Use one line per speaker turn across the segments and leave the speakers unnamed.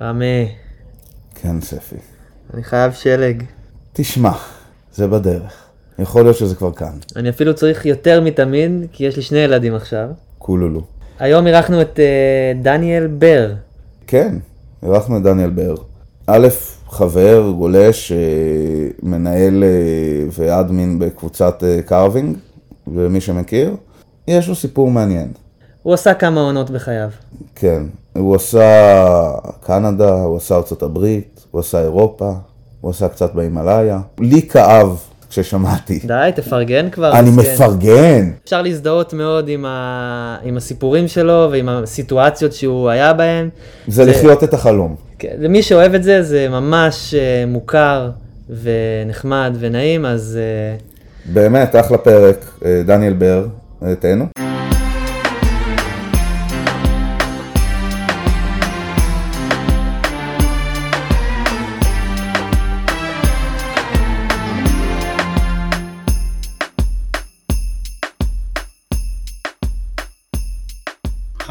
רמי,
כן, ספי.
אני חייב שלג.
תשמע, זה בדרך. יכול להיות שזה כבר כאן.
אני אפילו צריך יותר מתמיד, כי יש לי שני ילדים עכשיו.
קולולו.
היום אירחנו את אה, דניאל בר.
כן, אירחנו את דניאל באר. א', חבר, גולש, אה, מנהל אה, ו admin בקבוצת carving, ומי שמכיר, יש לו סיפור מעניין.
הוא עשה כמה עונות בחייו.
כן, הוא עשה קנדה, הוא עשה ארצות הברית, הוא עשה אירופה, הוא עשה קצת בהימאליה. לי כאב כששמעתי.
די, תפרגן כבר.
אני
מסכן.
מפרגן.
אפשר להזדהות מאוד עם, ה... עם הסיפורים שלו ועם הסיטואציות שהוא היה בהן.
זה לחיות את החלום.
כן, למי שאוהב את זה, זה ממש אה, מוכר ונחמד ונעים, אז אה,
באמת, אחלה פרק, אה, דניאל בר, תהנו.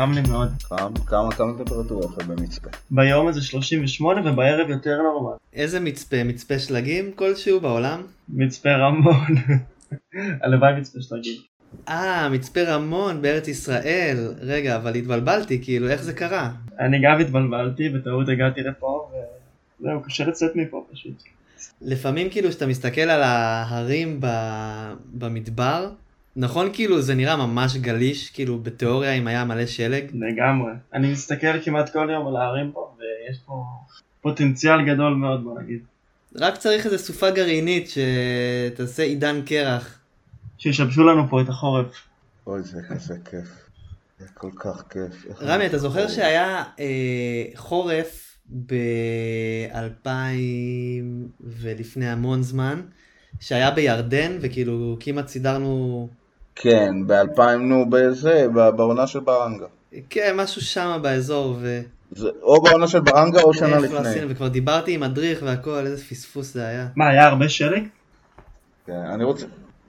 חם לי מאוד.
כמה כמה טמפרטורה עכשיו במצפה?
ביום הזה 38 ובערב יותר נורמל.
איזה מצפה? מצפה שלגים כלשהו בעולם?
מצפה רמון. הלוואי מצפה שלגים.
אה, מצפה רמון בארץ ישראל. רגע, אבל התבלבלתי, כאילו, איך זה קרה?
אני גם התבלבלתי, בטעות הגעתי לפה וזהו, קשה לצאת מפה פשוט.
לפעמים כאילו כשאתה מסתכל על ההרים ב... במדבר, נכון כאילו זה נראה ממש גליש, כאילו בתיאוריה אם היה מלא שלג.
לגמרי. אני מסתכל כמעט כל יום על ההרים פה ויש פה פוטנציאל גדול מאוד בוא נגיד.
רק צריך איזה סופה גרעינית שתעשה עידן קרח.
שישבשו לנו פה את החורף.
אוי, זה כזה כיף. זה כל כך כיף.
רמי, אתה זוכר. שהיה אה, חורף ב-2000 ולפני המון זמן, שהיה בירדן וכאילו כמעט סידרנו,
כן, ב-2000, נו, בזה, ב- בעונה של ברנגה.
כן, משהו שם באזור, ו...
זה או בעונה של ברנגה או שנה
לא
לפני.
עשינו, וכבר דיברתי עם מדריך והכל, איזה פספוס זה היה.
מה, היה הרבה שלג?
כן, אני רוצה...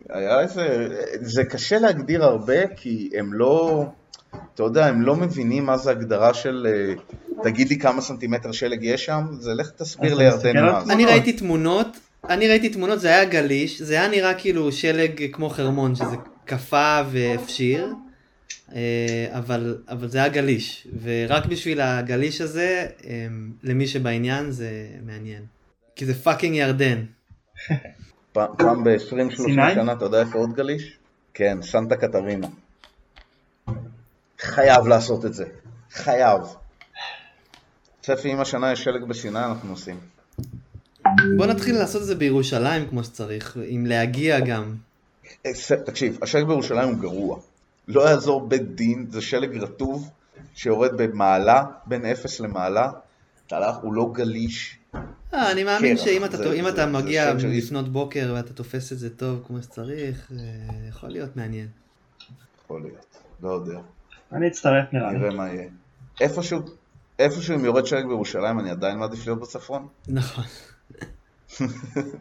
היה איזה... זה קשה להגדיר הרבה, כי הם לא... אתה יודע, הם לא מבינים מה זה הגדרה של... אה, תגיד לי כמה סנטימטר שלג יש שם, זה לך תסביר לירדן מה זה.
אני. ראיתי תמונות, אני ראיתי תמונות, זה היה גליש, זה היה נראה כאילו שלג כמו חרמון, שזה קפא והפשיר, אה, אבל, אבל זה היה גליש, ורק בשביל הגליש הזה, אה, למי שבעניין זה מעניין. כי זה fucking ירדן.
פעם- פעם ב-20-30
סיני?
שנה, אתה יודע איפה עוד גליש? כן, סנטה קטרינה. חייב לעשות את זה. חייב. ספי, אם השנה יש שלג בסיני, אנחנו עושים.
בוא נתחיל לעשות את זה בירושלים כמו שצריך, עם להגיע גם.
אה, תקשיב, השלג בירושלים הוא גרוע. לא יעזור בית דין, זה שלג רטוב שיורד במעלה, בין אפס למעלה. אתה הלך, הוא לא גליש.
אה, אני מאמין
קרח,
שאם אתה,
זה-
אם
זה-
אתה
זה
מגיע
של-
לפנות בוקר ואתה תופס את זה טוב כמו שצריך, אה, יכול להיות מעניין.
יכול להיות, לא יודע.
אני אצטרף נראה לי.
נראה מה יהיה. איפשהו, איפשהו אם יורד שלג בירושלים, אני עדיין מעדיף להיות בצפון.
נכון.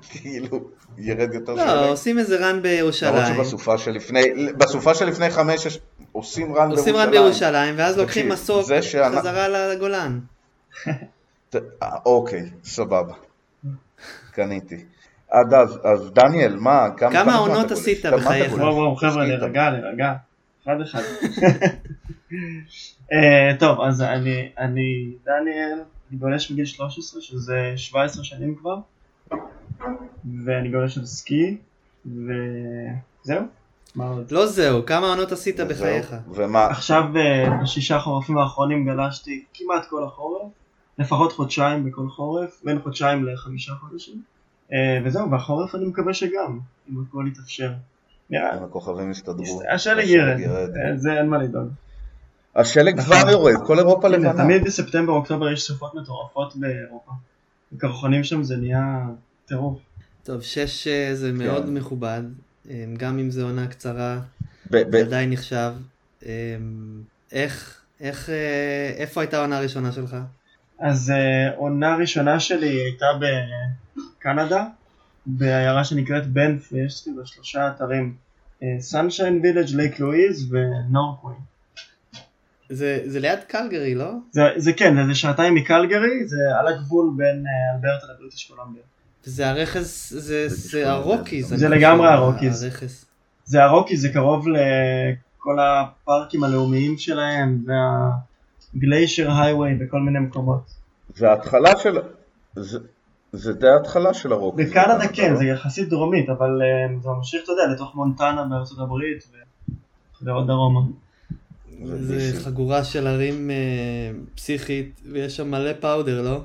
כאילו, ירד יותר
לא,
שלג.
עושים איזה רן
למרות
בירושלים.
שבסופה שלפני, בסופה שלפני חמש, עושים רן
עושים
בירושלים.
רן בירושלים, ואז לוקחים מסוק
שאנחנו-
חזרה לגולן.
אה, אוקיי, סבבה. קניתי. עד אז, אז דניאל, מה, כמה
כמה עונות? עשית בחייך?
וואו וואו חבר'ה? להירגע להירגע. אחד אחד. אה, טוב אז אני אני דניאל אני גולש בגיל 13 שזה 17 שנים כבר ואני גולש על סקי וזהו. מה עוד?
לא זהו, כמה עונות עשית. בחייך?
ומה,
עכשיו אה, בשישה חורפים האחרונים גלשתי כמעט כל החורף לפחות חודשיים בכל חורף בין חודשיים לחמישה חודשים אה, וזהו והחורף אני מקווה שגם אם הכל יתאפשר.
אם הכוכבים יסתדרו.
השלג ירד, אה, זה אין מה לדאוג.
השלג
נכון.
כבר יורד, כל אירופה לבנה.
תמיד בספטמבר אוקטובר יש סופות מטורפות באירופה. הקרחונים שם זה נהיה טירוף.
טוב, שש אה, זה מאוד מכובד, אה, גם אם זו עונה קצרה,
ב- ב-
זה עדיין נחשב. אה, איך, איך, אה, איפה הייתה העונה הראשונה שלך?
אז אה, עונה ראשונה שלי הייתה בקנדה, בעיירה שנקראת בנף, ויש סביבה שלושה אתרים, סנשיין וילג', לייק לואיז ונורקווי.
זה, זה ליד קלגרי, לא?
זה, זה כן, זה שעתיים מקלגרי, זה על הגבול בין אלברטה לבריטיש קולומביה.
וזה הרכס, זה,
זה
זה הרוקיז.
זה לגמרי הרוקיז.
הרכס.
זה הרוקי, זה קרוב לכל הפארקים הלאומיים שלהם, וה glacier heavy בכל מיני מקומות.
זה ההתחלה של... זה, זה די ההתחלה של הרוק.
בקנדה כן, זה יחסית דרומית, אבל אה, זה ממשיך, אתה יודע, לתוך מונטנה בארצות הברית, ו- ועוד דרומה.
זה חגורה של ערים אה, פסיכית, ויש שם מלא פאודר, לא?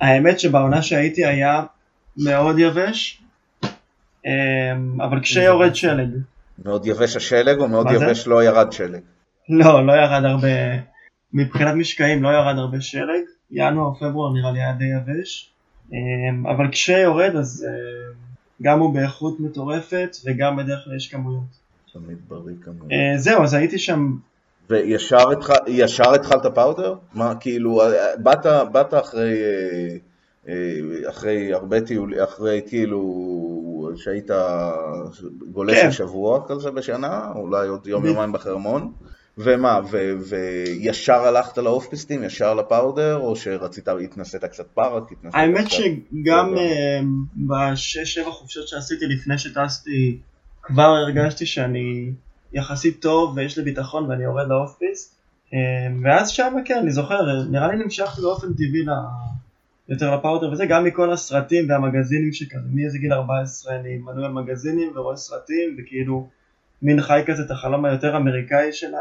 האמת שבעונה שהייתי היה מאוד יבש, אה, אבל כשיורד שלג.
מאוד יבש השלג או מאוד
מה זה?
יבש לא ירד שלג?
לא, לא ירד הרבה, מבחינת משקעים לא ירד הרבה שלג, ינואר, פברואר נראה לי היה די יבש, אמ, אבל כשיורד אז אה, גם הוא באיכות מטורפת וגם בדרך כלל יש כמויות.
תמיד בריא כמובן.
אה, זהו, אז הייתי שם,
וישר התח- ישר התחלת פאודר? מה, כאילו, אה, באת, באת אחרי, אה, אחרי הרבה טיולים, אחרי כאילו, שהיית גולש
כן.
לשבוע כזה בשנה, אולי עוד יום יומיים בחרמון, ומה, ו- וישר הלכת לאופפיסטים, ישר לפאודר, או שרצית, התנסית קצת פארק, התנסית
האמת
קצת...
שגם
לא,
אמ, בשש שבע חופשות שעשיתי לפני שטסתי כבר הרגשתי שאני יחסית טוב ויש לי ביטחון ואני יורד ל off-piste אמ, ואז שם כן אני זוכר נראה לי נמשכתי באופן טבעי ל... יותר ל powder וזה גם מכל הסרטים והמגזינים שכזה מאיזה גיל 14 אני מנוי על מגזינים ורואה סרטים וכאילו מין חי כזה את החלום היותר אמריקאי של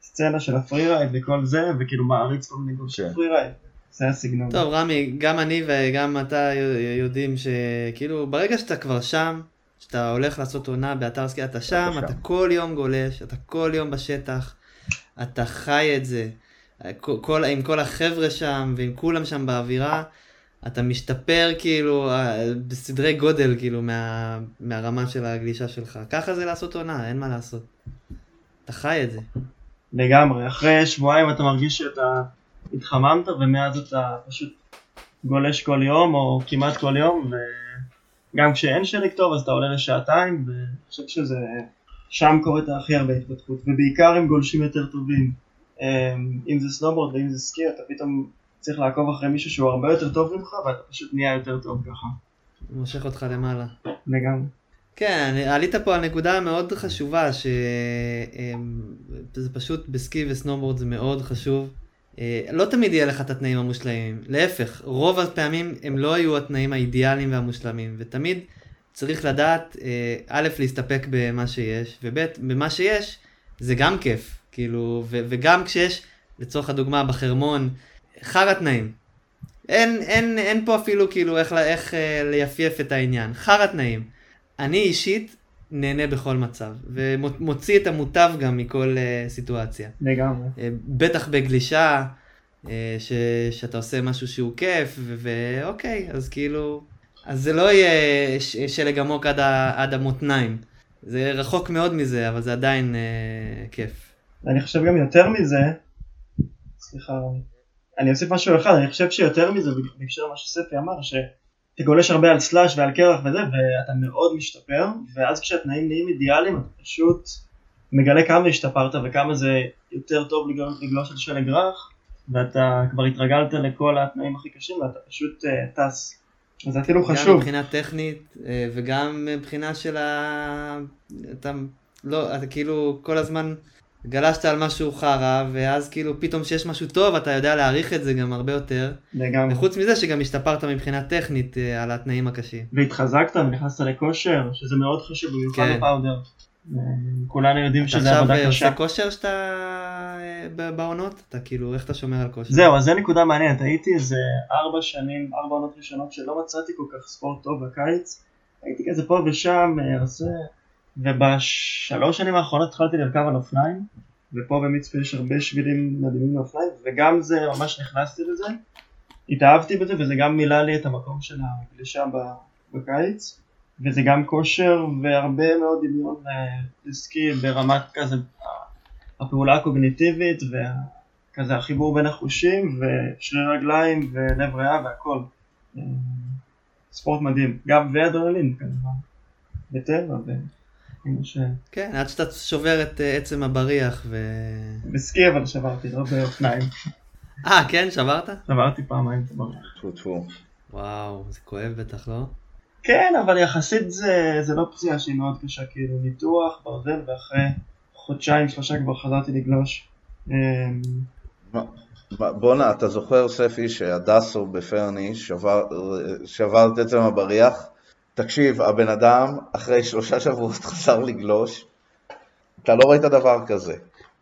הסצנה של ה freeride וכל זה וכאילו מעריץ כל מיני גולשי
כן.
freeride זה הסגנון.
טוב רמי, גם אני וגם אתה יודעים שכאילו ברגע שאתה כבר שם, שאתה הולך לעשות עונה באתר סקי, אתה שם,
אתה.
כל יום גולש, אתה כל יום בשטח, אתה חי את זה, כל, כל- עם כל החבר'ה שם ועם כולם שם באווירה, אתה משתפר כאילו אה, בסדרי גודל כאילו מה, מהרמה של הגלישה שלך. ככה זה לעשות עונה, אין מה לעשות. אתה חי את זה.
לגמרי, אחרי שבועיים אתה מרגיש שאתה התחממת ומאז אתה פשוט גולש כל יום או כמעט כל יום וגם כשאין שלג טוב אז אתה עולה לשעתיים ואני חושב שזה שם קורית הכי הרבה התפתחות ובעיקר עם גולשים יותר טובים אמ, אם זה סנובורד ואם זה סקי אתה פתאום צריך לעקוב אחרי מישהו שהוא הרבה יותר טוב ממך ואתה פשוט נהיה יותר טוב ככה
מושך אותך למעלה.
לגמרי
כן, עלית פה על נקודה מאוד חשובה, שזה פשוט בסקי וסנובורד זה מאוד חשוב. אה, לא תמיד יהיה לך את התנאים המושלמים, להפך, רוב הפעמים הם לא יהיו התנאים האידיאליים והמושלמים, ותמיד צריך לדעת, אה, א', להסתפק במה שיש, וב', במה שיש זה גם כיף, כאילו, ו- וגם כשיש, לצורך הדוגמה, בחרמון, חרא תנאים. אין, אין, אין פה אפילו כאילו איך, איך אה, ליפייף את העניין, חרא תנאים. אני אישית נהנה בכל מצב, ומוציא את המוטב גם מכל uh, סיטואציה.
לגמרי
Uh, בטח בגלישה, uh, ש, שאתה עושה משהו שהוא כיף, ואוקיי, אז כאילו, אז זה לא יהיה ש- שלג עמוק עד, ה- עד המותניים. זה רחוק מאוד מזה, אבל זה עדיין uh, כיף.
אני חושב גם יותר מזה, סליחה, רוני. אני אוסיף משהו אחד, אני חושב שיותר מזה, בהקשר למה שספי אמר, שאתה גולש הרבה על סלאש ועל קרח וזה, ואתה מאוד משתפר, ואז כשהתנאים נהיים אידיאליים, אתה פשוט מגלה כמה השתפרת וכמה זה יותר טוב לגלוש, על שלג רך, ואתה כבר התרגלת לכל התנאים הכי קשים, ואתה פשוט uh, טס. אז זה
גם
חשוב.
מבחינה טכנית, uh, וגם מבחינה של ה... אתה לא, אתה כאילו כל הזמן גלשת על משהו חרא, ואז כאילו פתאום שיש משהו טוב, אתה יודע להעריך את זה גם הרבה יותר.
לגמרי.
וחוץ מזה שגם השתפרת מבחינה טכנית אה, על התנאים הקשים.
והתחזקת ונכנסת לכושר, שזה מאוד חשוב, במיוחד
כן.
בפאודר. אה, כולנו יודעים
אתה
שזה
עכשיו
עבודה
אה,
קשה.
עושה כושר שאתה בעונות? אתה כאילו, איך אתה שומר על כושר?
זהו, אז זה נקודה מעניינת, הייתי איזה ארבע שנים, ארבע עונות ראשונות שלא מצאתי כל כך ספורט טוב בקיץ, הייתי כזה פה ושם, עושה, ובשלוש שנים האחרונות התחלתי לרכב על אופניים, ופה במצפה יש הרבה שבילים מדהימים לאופניים, וגם זה, ממש נכנסתי לזה, התאהבתי בזה, וזה גם מילא לי את המקום של הגלישה בקיץ, וזה גם כושר והרבה מאוד דמיון אה, עסקי ברמת כזה הפעולה הקוגניטיבית וכזה החיבור בין החושים ושרירי רגליים ולב ריאה והכל. אה, ספורט מדהים, גם ואדרנלין כמובן, וטבע. ו... כמו ש...
כן, עד שאתה שובר את אה, עצם הבריח ו...
בסקי אבל שברתי, לא באופניים.
אה, כן? שברת?
שברתי פעמיים את הבריח.
טפו טפו.
וואו, זה כואב בטח, לא?
כן, אבל יחסית זה, זה לא פציעה שהיא מאוד קשה, כאילו ניתוח, ברזל, ואחרי חודשיים, שלושה כבר חזרתי לגלוש. אמ,
בואנה, אתה זוכר, ספי, שהדסו בפרני שבר, שבר את עצם הבריח? תקשיב, הבן אדם אחרי שלושה שבועות חזר לגלוש, אתה לא ראית דבר כזה.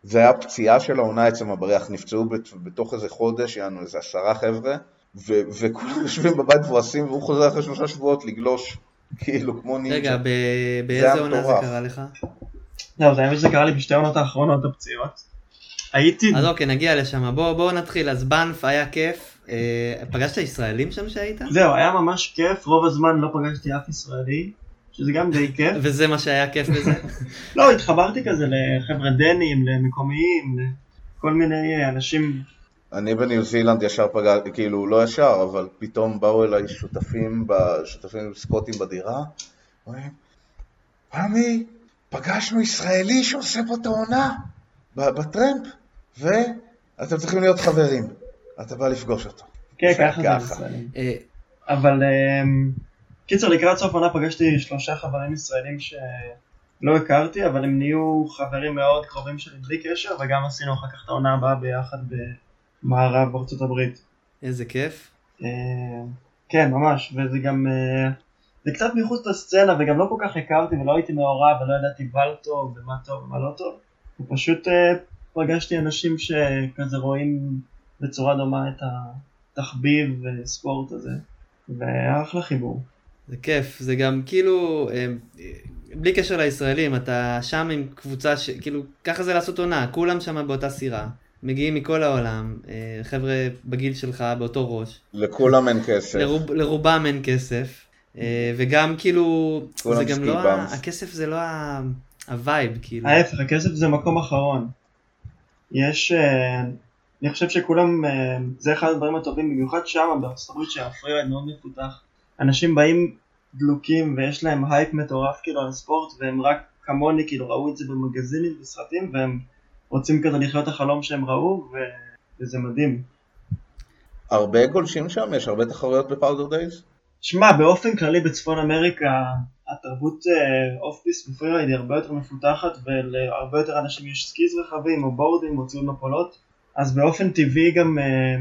זה היה פציעה של העונה עצם הבריח, נפצעו בת- בתוך איזה חודש, יענו איזה עשרה חבר'ה, ו- וכולם יושבים בבית מבואסים, והוא חוזר אחרי שלושה שבועות לגלוש, כאילו, כמו נינג'ה.
רגע, ב- באיזה עונה זה. קרה לך?
זהו, זה האמת שזה קרה לי בשתי העונות האחרונות הפציעות. הייתי,
אז אוקיי, נגיע לשם. בואו בוא נתחיל. אז בנף היה כיף. אה, פגשת ישראלים שם שהיית?
זהו, היה ממש כיף, רוב הזמן לא פגשתי אף ישראלי, שזה גם די כיף.
וזה מה שהיה כיף בזה?
לא, התחברתי כזה לחבר'ה דנים, למקומיים, לכל מיני אנשים,
אני בניו זילנד ישר פגע, כאילו לא ישר, אבל פתאום באו אליי שותפים, ב- שותפים סקוטים בדירה, אומרים, פמי, פגשנו ישראלי שעושה פה את העונה בטרמפ, ואתם צריכים להיות חברים. אתה בא לפגוש אותו.
כן, ככה זה. ישראלים.
אה,
אבל אמ, קיצר, לקראת סוף העונה פגשתי שלושה חברים ישראלים שלא הכרתי, אבל הם נהיו חברים מאוד קרובים שלי בלי קשר, וגם עשינו אחר כך את העונה הבאה ביחד במערב ארצות הברית.
איזה כיף.
אה, כן, ממש, וזה גם, אה, זה קצת מחוץ לסצנה, וגם לא כל כך הכרתי ולא הייתי מעורב ולא ידעתי מה טוב ומה טוב ומה לא טוב, ופשוט אה, פגשתי אנשים שכזה רואים בצורה דומה את התחביב וספורט הזה, והיה אחלה חיבור.
זה כיף. זה גם כאילו, אה, בלי קשר לישראלים, אתה שם עם קבוצה ש... כאילו, ככה זה לעשות עונה. כולם שם באותה סירה. מגיעים מכל העולם. אה, חבר'ה בגיל שלך, באותו ראש.
לכולם אין כסף.
לרוב, לרובם אין כסף. אה, וגם כאילו, זה גם לא, ה-. הכסף זה לא ה- ה vibe, כאילו.
ההפך, הכסף זה מקום אחרון. יש, אני חושב שכולם, אה, זה אחד הדברים הטובים, במיוחד שם בארצות הברית שה freeride מאוד מפותח. אנשים באים דלוקים ויש להם הייפ מטורף כאילו על הספורט והם רק כמוני כאילו ראו את זה במגזינים וסרטים והם רוצים כזה לחיות החלום שהם ראו ו... וזה מדהים.
הרבה גולשים שם? יש הרבה תחרויות ב powder days?
שמע, באופן כללי בצפון אמריקה התרבות אה, off-piste ו freeride היא הרבה יותר מפותחת ולהרבה יותר אנשים יש skis רחבים או בורדים או ציוד מפולות אז באופן טבעי גם אה,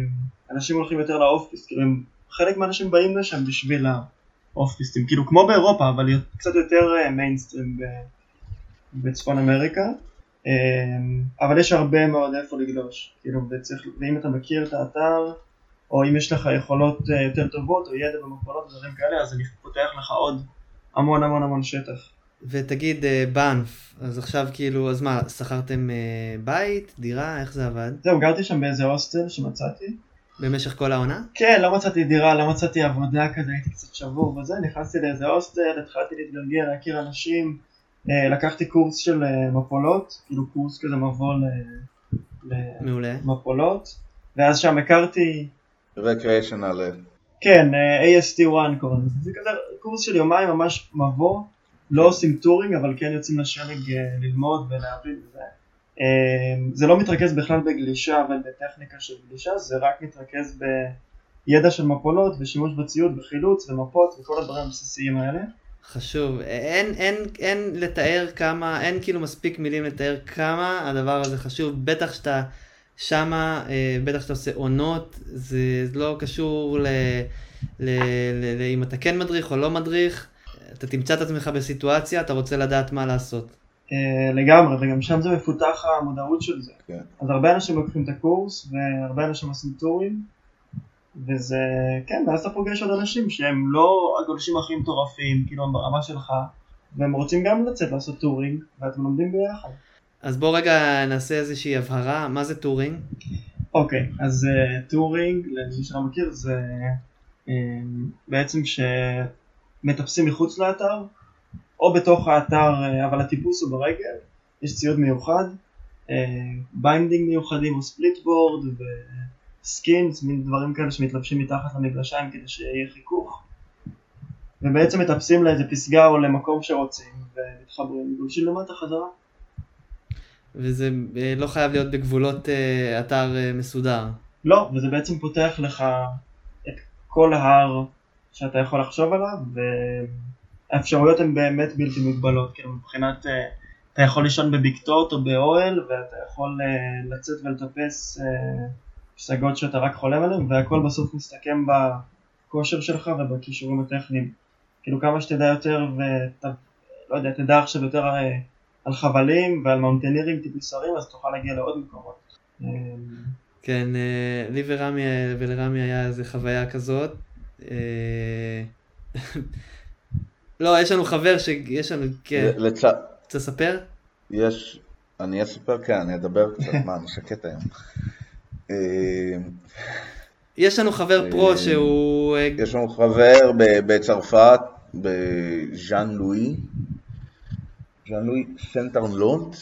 אנשים הולכים יותר ל off-piste, כאילו הם, חלק מהאנשים באים לשם בשביל ה off-piste ים, כאילו כמו באירופה אבל קצת יותר אה, מיינסטרים ב- בצפון אמריקה אה, אבל יש הרבה מאוד איפה לגלוש, כאילו וצריך, ואם אתה מכיר את האתר או אם יש לך יכולות אה, יותר טובות או ידע במפולות ודברים כאלה אז אני פותח לך עוד המון המון המון שטח.
ותגיד, אה, בנף, אז עכשיו כאילו, אז מה, שכרתם אה, בית, דירה, איך זה עבד?
זהו, גרתי שם באיזה הוסטל שמצאתי.
במשך כל העונה?
כן, לא מצאתי דירה, לא מצאתי עבודה כזה, הייתי קצת שבור וזה, נכנסתי לאיזה הוסטל, התחלתי להתגלגל, להכיר אנשים, אה, לקחתי קורס של מפולות, כאילו קורס כזה מבוא. למפולות, ואז שם הכרתי,
recreational.
כן, אה, AST1 קוראים לזה, זה כזה קורס של יומיים ממש מבוא, לא עושים touring אבל כן יוצאים לשלג אה, ללמוד ולהבין וזה. אה, זה לא מתרכז בכלל בגלישה ובטכניקה של גלישה, זה רק מתרכז בידע של מפולות ושימוש בציוד וחילוץ ומפות וכל הדברים הבסיסיים האלה.
חשוב. אין, אין, אין לתאר כמה, אין כאילו מספיק מילים לתאר כמה הדבר הזה חשוב, בטח שאתה שמה, אה, בטח שאתה עושה עונות, זה לא קשור ל... ל, ל, ל אם אתה כן מדריך או לא מדריך, אתה תמצא את עצמך בסיטואציה, אתה רוצה לדעת מה לעשות.
אה, לגמרי, וגם שם זה מפותח המודעות של זה.
כן.
אז הרבה אנשים לוקחים את הקורס, והרבה אנשים עושים טורים, וזה, כן, ואז אתה פוגש עוד אנשים שהם לא הגולשים הכי מטורפים, כאילו הם ברמה שלך, והם רוצים גם לצאת לעשות touring, ואתם לומדים ביחד.
אז בוא רגע נעשה איזושהי הבהרה, מה זה touring?
אוקיי, אז uh, touring, למי שלא מכיר, זה um, בעצם שמטפסים מחוץ לאתר, או בתוך האתר, uh, אבל הטיפוס הוא ברגל, יש ציוד מיוחד, uh, binding מיוחדים או splitboard ו skins, מין דברים כאלה שמתלבשים מתחת למגלשיים כדי שיהיה חיכוך, ובעצם מטפסים לאיזה פסגה או למקום שרוצים, ומתחברים, גולשים למטה חזרה.
וזה אה, לא חייב להיות בגבולות אה, אתר אה, מסודר.
לא, וזה בעצם פותח לך את כל ההר שאתה יכול לחשוב עליו, והאפשרויות הן באמת בלתי מוגבלות, כאילו מבחינת, אה, אתה יכול לישון בבקתות או באוהל, ואתה יכול אה, לצאת ולטפס אה, פסגות שאתה רק חולם עליהן, והכל בסוף מסתכם בכושר שלך ובכישורים הטכניים. כאילו כמה שתדע יותר, ואתה, לא יודע, תדע עכשיו יותר על חבלים ועל מאונטנירים טיפוסרים, אז תוכל להגיע לעוד מקומות.
כן, לי ורמי ולרמי היה איזה חוויה כזאת. אה, לא, יש לנו חבר שיש לנו, כן,
לצ...
רוצה לספר?
יש, אני אספר, כן, אני אדבר קצת, מה, אני שקט היום. אה,
יש לנו חבר פרו
אה,
שהוא... אה,
יש לנו חבר בצרפת, בז'אן לואי, ז'אן לואי סנטרנלונט,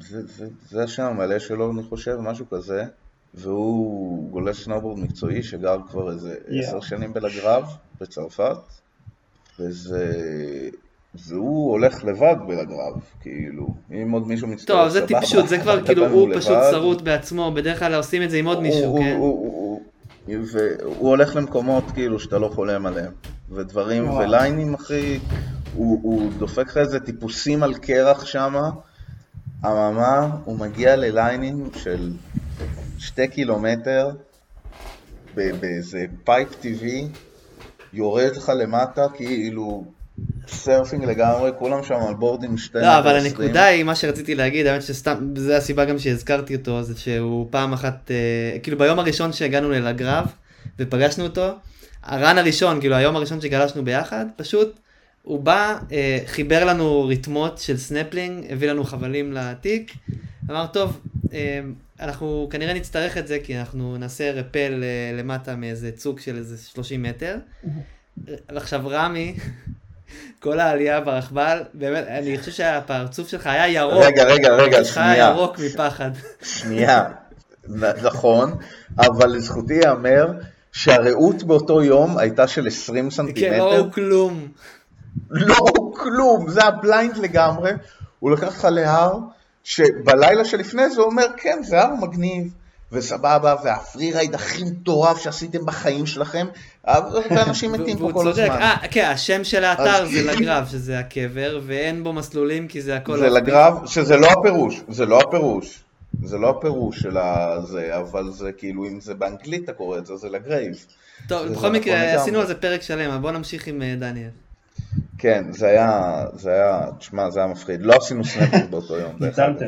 זה, זה, זה השם המלא שלו אני חושב, משהו כזה, והוא גולש סנובורד מקצועי שגר כבר איזה
Yeah.
עשר שנים בלגרב בצרפת, וזה... והוא הולך לבד בלגרב, כאילו, אם עוד מישהו מצטרף,
טוב, זה טיפשות, זה כבר כאילו, הוא
לבד.
פשוט שרוט בעצמו, בדרך כלל עושים את זה עם עוד מישהו,
הוא-
כן?
הוא- הוא- הוא- והוא הולך למקומות כאילו שאתה לא חולם עליהם, ודברים
וואו.
וליינים אחי, הוא הוא דופק לך איזה טיפוסים על קרח שמה, אממה, הוא מגיע לליינים של שתי קילומטר, באיזה pipe טבעי, יורד לך למטה, כאילו surfing לגמרי, כולם שם על בורדים שתי
לא, אבל. הנקודה היא, מה שרציתי להגיד, האמת שסתם, זה הסיבה גם שהזכרתי אותו, זה שהוא פעם אחת, אה, כאילו ביום הראשון שהגענו ללגרב, ופגשנו אותו, ה run הראשון, כאילו היום הראשון שגלשנו ביחד, פשוט, הוא בא, אה, חיבר לנו ריתמות של סנפלינג, הביא לנו חבלים לתיק, אמר, טוב, אה, אנחנו כנראה נצטרך את זה, כי אנחנו נעשה rappel אה, למטה מאיזה צוק של איזה 30 מטר. עכשיו רמי, כל העלייה ברכבל, באמת, אני חושב שהפרצוף שלך היה ירוק.
רגע, רגע, רגע,
שלך היה
שנייה.
ירוק מפחד.
שנייה, נכון, אבל לזכותי ייאמר שהראות באותו יום הייתה של 20
כן,
סנטימטר.
לא ראו כלום.
לא כלום, זה היה blind לגמרי. הוא לקח אותך להר, שבלילה שלפני זה הוא אומר, כן, זה הר מגניב, וסבבה, וה freeride הכי מטורף שעשיתם בחיים שלכם, אבל- ואנשים מתים פה כל
צודק.
הזמן.
אה, כן, השם של האתר זה לגרב, שזה הקבר, ואין בו מסלולים כי זה הכל...
זה. לגרב, שזה לא הפירוש, זה לא הפירוש. זה לא הפירוש של הזה, אבל זה כאילו, אם זה באנגלית אתה קורא את זה, זה לגרייב.
טוב, בכל מקרה. עשינו על זה פרק שלם, אבל בוא נמשיך עם אה, דניאל.
כן, זה היה, זה היה, תשמע, זה היה מפחיד. לא עשינו סנאפים באותו יום.
ניצלתם.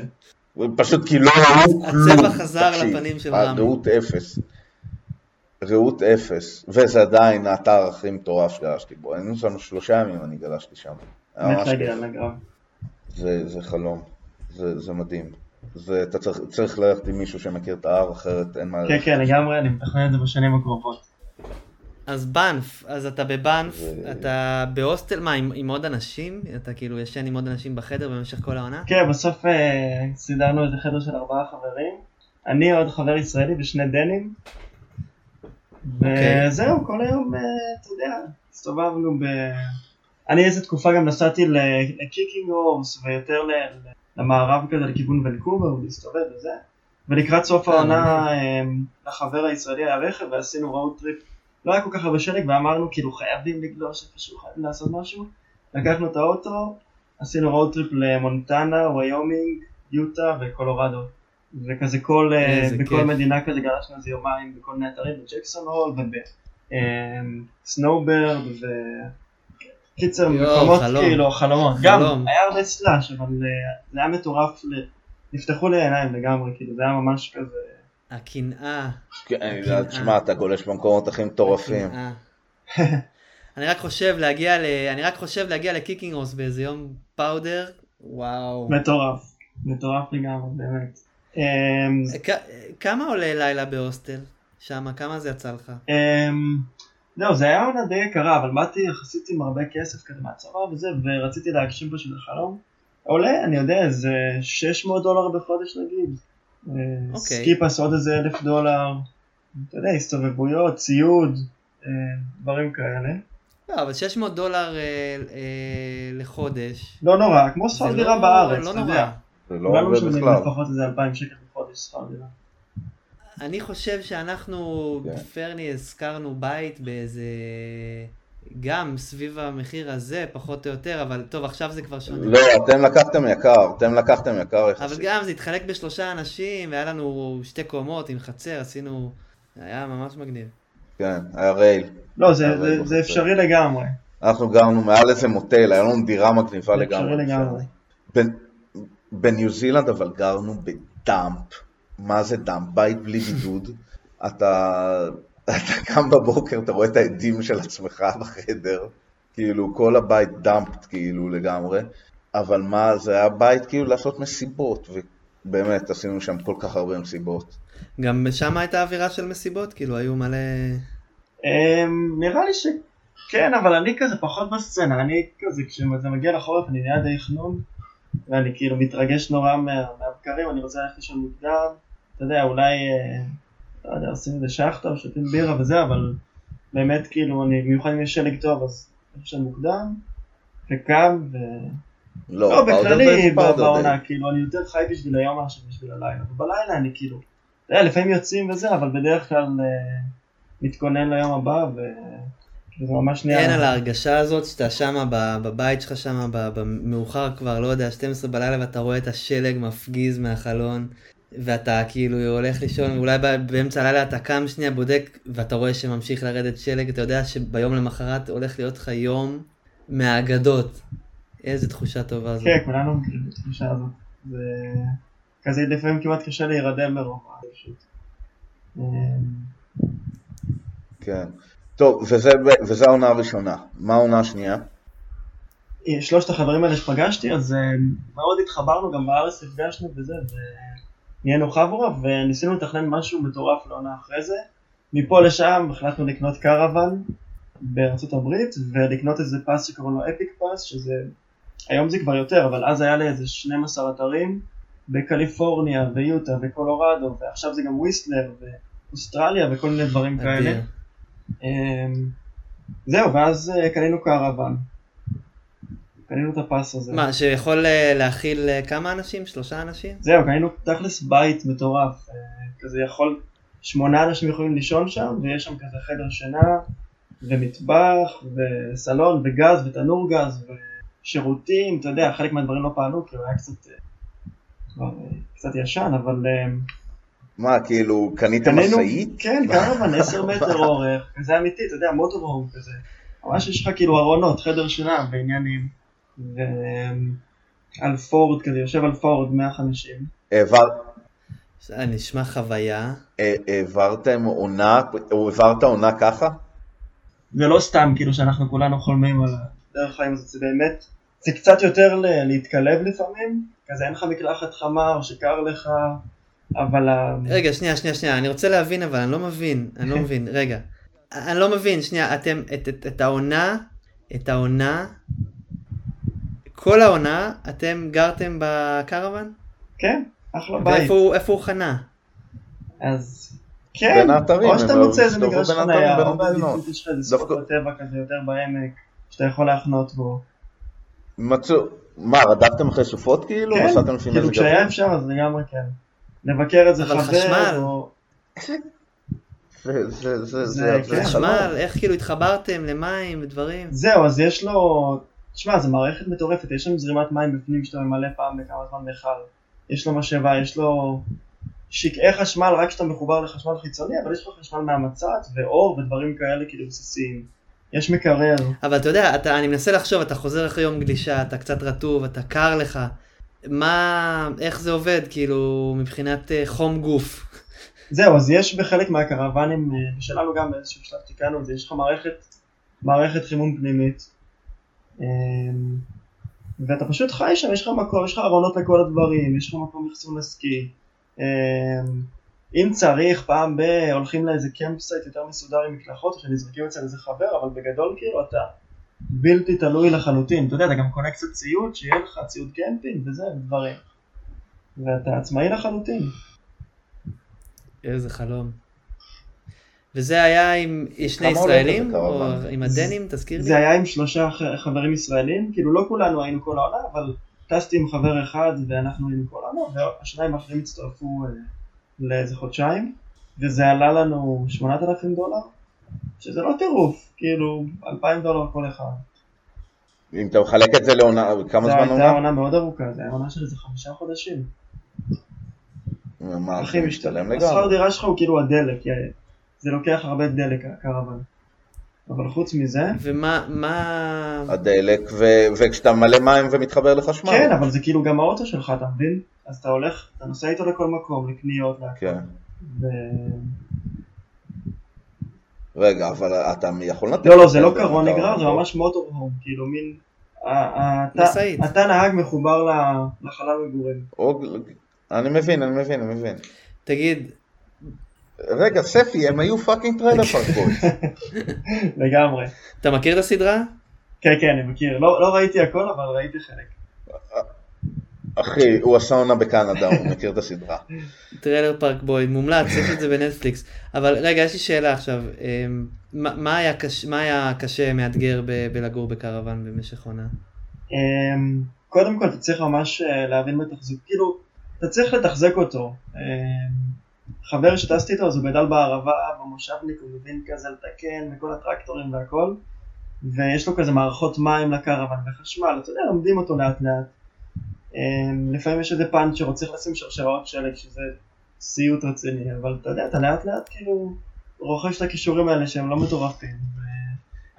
פשוט כי לא ראו כלום.
הצבע חזר לפנים של רמי.
ראות אפס. ראות אפס. וזה עדיין האתר הכי מטורף שגלשתי בו. היינו שם שלושה ימים, אני גלשתי שם.
לגרב.
זה, זה חלום. זה, זה מדהים. זה, אתה צריך, צריך ללכת עם מישהו שמכיר את ההר, אחרת אין מה...
כן. כן, לגמרי, אני מתכנן את זה בשנים הקרובות.
אז בנף, אז אתה בבנף,
זה-
אתה בהוסטל, מה, עם עם עוד אנשים? אתה כאילו ישן עם עוד אנשים בחדר במשך כל העונה?
כן, בסוף אה, סידרנו איזה חדר של ארבעה חברים. אני עוד חבר ישראלי ושני דנים.
אוקיי.
וזהו, כל היום, אה, אתה יודע, הסתובבנו ב... אני איזה תקופה גם נסעתי ל- ל Kicking Horse ויותר למערב כזה לכיוון ונקובר ולהסתובב וזה. ולקראת סוף
אה,
העונה אה, לחבר הישראלי היה רכב ועשינו road trip. לא היה כל כך הרבה שלג ואמרנו כאילו חייבים לגלוש איפשהו, חייבים לעשות משהו. לקחנו את האוטו, עשינו road trip למונטנה, ויומינג, יוטה וקולורדו. וכזה כל, אה, בכל
כיף.
מדינה כזה גלשנו איזה יומיים בכל מיני אתרים, בג'קסון הול וב Snowbird ו... קיצר, מקומות. כאילו, חלומות. גם, היה הרבה slush, אבל אה, זה היה מטורף, נפתחו לי העיניים לגמרי, כאילו, זה היה ממש כזה...
הקנאה.
כן, תשמע, אתה גולש במקומות הכי מטורפים.
אני רק חושב להגיע ל... אני רק חושב להגיע ל Kicking Horse באיזה יום powder, וואו.
מטורף, מטורף לגמרי, באמת. אמ,
כ- כמה עולה לילה בהוסטל? שמה, כמה זה יצא לך?
אמ, זהו, זה היה עונה די יקרה, אבל באתי יחסית עם הרבה כסף כזה מהצבא וזה, ורציתי להגשים פשוט החלום. עולה, אני יודע, איזה 600 דולר בחודש נגיד. אה,
אוקיי.
סקיפס עוד איזה אלף דולר. אתה יודע, הסתובבויות, ציוד, אה, דברים כאלה.
לא, אבל 600 דולר אה, אה, לחודש.
לא נורא, כמו שכר
לא-
דירה בארץ,
לא
אתה
נורא.
יודע.
זה לא
כולנו
הרבה
משלמים
בכלל.
לפחות איזה 2,000 שקל בחודש שכר דירה.
אני חושב שאנחנו
כן.
בפרני הזכרנו בית באיזה... גם סביב המחיר הזה, פחות או יותר, אבל טוב, עכשיו זה כבר שונה.
לא, אתם לקחתם יקר, אתם לקחתם יקר
אבל
יחסית.
גם זה התחלק בשלושה אנשים, והיה לנו שתי קומות עם חצר, עשינו... היה ממש מגניב.
כן, היה רייל.
לא, זה-
אבל
זה-. זה אפשרי לגמרי.
אנחנו גרנו מעל איזה מוטל, היה לנו דירה מגניבה
זה
לגמרי.
אפשרי לגמרי.
בנ- בניו זילנד אבל גרנו בדאמפ. מה זה דאמפ? בית בלי בידוד. אתה, אתה קם בבוקר, אתה רואה את העדים של עצמך בחדר. כאילו, כל הבית דאמפט כאילו לגמרי. אבל מה, זה היה בית כאילו לעשות מסיבות. ובאמת, עשינו שם כל כך הרבה מסיבות.
גם שם הייתה אווירה של מסיבות, כאילו היו מלא...
אמ, נראה לי שכן, אבל אני כזה פחות בסצנה, אני כזה, כשזה מגיע לחורף אני נהיה די חנון, ואני כאילו מתרגש נורא מה- מהבקרים, אני רוצה ללכת לישון מוקדם, אתה יודע, אולי, אה, לא יודע, עושים איזה שחטה או שותים בירה וזה, אבל באמת כאילו, אני, במיוחד אם יש שלג טוב, אז אני לישון מוקדם, וקם, ו...
לא,
לא, בכללי בעונה. כאילו, אני יותר חי בשביל היום מאשר בשביל הלילה, ובלילה אני כאילו, אתה יודע, לפעמים יוצאים וזה, אבל בדרך כלל אה, מתכונן ליום הבא, וזה ממש נהיה...
אין על ההרגשה הזאת שאתה שמה ב- בבית שלך שמה ב- במאוחר כבר, לא יודע, 12 בלילה ואתה רואה את השלג מפגיז מהחלון ואתה כאילו הולך לישון, אולי באמצע הלילה אתה קם שנייה, בודק ואתה רואה שממשיך לרדת שלג, אתה יודע שביום למחרת הולך להיות לך יום מהאגדות. איזה תחושה טובה זו.
כן, כולנו מכירים את התחושה הזאת. זה כזה לפעמים כמעט קשה להירדם מרוב. פשוט. אמ,
כן. טוב, וזה, וזה העונה הראשונה. מה העונה השנייה?
שלושת החברים האלה שפגשתי, אז אה, מאוד התחברנו, גם בארץ נפגשנו וזה, ונהיינו חברה, וניסינו לתכנן משהו מטורף לעונה אחרי זה. מפה לשם החלטנו לקנות קרוון בארצות הברית, ולקנות איזה פס שקוראים לו אפיק פס, שזה, היום זה כבר יותר, אבל אז היה לי איזה 12 אתרים בקליפורניה ויוטה וקולורדו, ועכשיו זה גם וויסלר ואוסטרליה וכל מיני דברים כאלה. אמ, זהו, ואז אה, קנינו קרוון. קנינו את הפס הזה.
מה, שיכול אה, להכיל אה, כמה אנשים? שלושה אנשים?
זהו, קנינו תכלס בית מטורף. אה, כזה יכול, שמונה אנשים יכולים לישון שם, ויש שם כזה חדר שינה, ומטבח, וסלון, וגז, ותנור גז, ושירותים, אתה יודע, חלק מהדברים לא פעלו, כי הוא היה קצת, כבר קצת ישן, אבל
מה, כאילו,
קנינו,
משאית?
כן, קרוון 10 מטר אורך, כזה אמיתי, אתה יודע, מוטורהום כזה. ממש יש לך כאילו ארונות, חדר שינה ועניינים. ועל פורד כזה, יושב על פורד 150.
העבר,
זה נשמע חוויה.
אה, העברתם עונה, או העברת עונה ככה?
זה לא סתם כאילו שאנחנו כולנו חולמים על הדרך חיים הזאת, זה באמת, זה קצת יותר להתקלב לפעמים, כזה אין לך מקלחת חמה או שקר לך, אבל
רגע, שנייה, שנייה, שנייה, אני רוצה להבין, אבל אני לא מבין, אני לא מבין, רגע. אני לא מבין, שנייה, אתם, את, את, את העונה, את העונה, כל העונה, אתם גרתם בקרוון?
כן, אחלה בית.
ואיפה הוא, איפה הוא חנה?
אז כן, או שאתה מוצא איזה מגרש חניה, או. בעדיפות יש לך איזה סוף
דווקא-
בטבע כזה יותר בעמק, שאתה יכול להחנות בו.
מצאו, מה, רדפתם אחרי סופות כאילו?
כן, כאילו כשהיה? אפשר אז לגמרי כן. לבקר איזה חבר. או...
זה, זה, זה,
זה-
זה,
כן.
חשמל, איך כאילו התחברתם למים ודברים?
זהו, אז יש לו... תשמע, זו מערכת מטורפת, יש שם זרימת מים בפנים שאתה ממלא פעם בכמה זמן מכל. יש לו משאבה, יש לו שקעי חשמל רק כשאתה מחובר לחשמל חיצוני, אבל יש לך חשמל מהמצת ואור ודברים כאלה כאילו בסיסיים. יש מקרר.
אבל אתה יודע, אתה, אני מנסה לחשוב, אתה חוזר אחרי יום גלישה, אתה קצת רטוב, אתה קר לך. מה, איך זה עובד, כאילו, מבחינת אה, חום גוף?
זהו, אז יש בחלק מהקרוונים, אה, ושלנו גם באיזשהו שלב תיקנו את זה, יש לך מערכת, מערכת חימום פנימית. אה, ואתה פשוט חי שם, יש לך מקום, יש לך ארונות לכל הדברים, יש לך מקום אחסון לסקי. אה, אם צריך, פעם ב... הולכים לאיזה campsite יותר מסודר עם מקלחות, שנזרקים אצל איזה חבר, אבל בגדול כאילו אתה בלתי תלוי לחלוטין. אתה יודע, אתה גם קונה קצת ציוד, שיהיה לך ציוד קמפינג וזה, ודברים. ואתה עצמאי לחלוטין.
איזה חלום. וזה היה עם שני ישראלים, או? עם הדנים, תזכיר לי.
זה היה עם שלושה חברים ישראלים, כאילו לא כולנו היינו כל העונה, אבל טסתי עם חבר אחד ואנחנו היינו כל העונה, והשניים האחרים הצטרפו אה, לאיזה חודשיים, וזה עלה לנו 8,000 דולר, שזה לא טירוף, כאילו 2,000 דולר כל אחד.
אם אתה מחלק את זה לעונה, כמה
זו
זמן
הייתה
עונה?
עונה מאוד ארוכה, זה היה עונה של איזה חמישה חודשים.
מה,
הכי
זה
משתלם.
משתלם
השכר
לגמרי.
דירה שלך הוא כאילו הדלק, יא- זה לוקח הרבה דלק הקרוון. אבל חוץ מזה,
ומה, מה...
הדלק, ו- וכשאתה מלא מים ומתחבר לחשמל.
כן, אבל זה כאילו גם האוטו שלך, אתה מבין? אז אתה הולך, אתה נוסע איתו לכל מקום, לקניות, להכל.
כן.
ו...
רגע, אבל אתה יכול לתת...
לא, לא, זה לא קרון נגרר, זה ממש מוטור-הום, כאילו מין... אתה-
משאית.
אתה נהג מחובר ל- לחלל מגורים.
אני מבין, אני מבין, אני מבין.
תגיד,
רגע, ספי, הם היו fucking Trailer Park Boys.
לגמרי.
אתה מכיר את הסדרה?
כן, כן, אני מכיר. לא לא ראיתי הכל, אבל ראיתי חלק.
אחי, הוא עשה עונה בקנדה, הוא מכיר את הסדרה.
Trailer Park Boy, מומלץ, יש את זה בנטפליקס. אבל רגע, יש לי שאלה עכשיו. אמ, מה מה היה קש- מה היה קשה, מאתגר ב- בלגור בקרוון במשך עונה?
אמ, קודם כל אתה צריך ממש אה, להבין בתחזוק, כאילו, אתה צריך לתחזק אותו. חבר שטסתי איתו אז הוא גדל בערבה, במושבניק, הוא מבין כזה לתקן, וכל הטרקטורים והכל, ויש לו כזה מערכות מים לקרוון וחשמל, אתה יודע, לומדים אותו לאט לאט. אמ, לפעמים יש איזה פאנצ'ר, צריך לשים שרשראות שלג, שזה סיוט רציני, אבל אתה יודע, אתה לאט לאט כאילו רוכש את הכישורים האלה שהם לא מטורפים.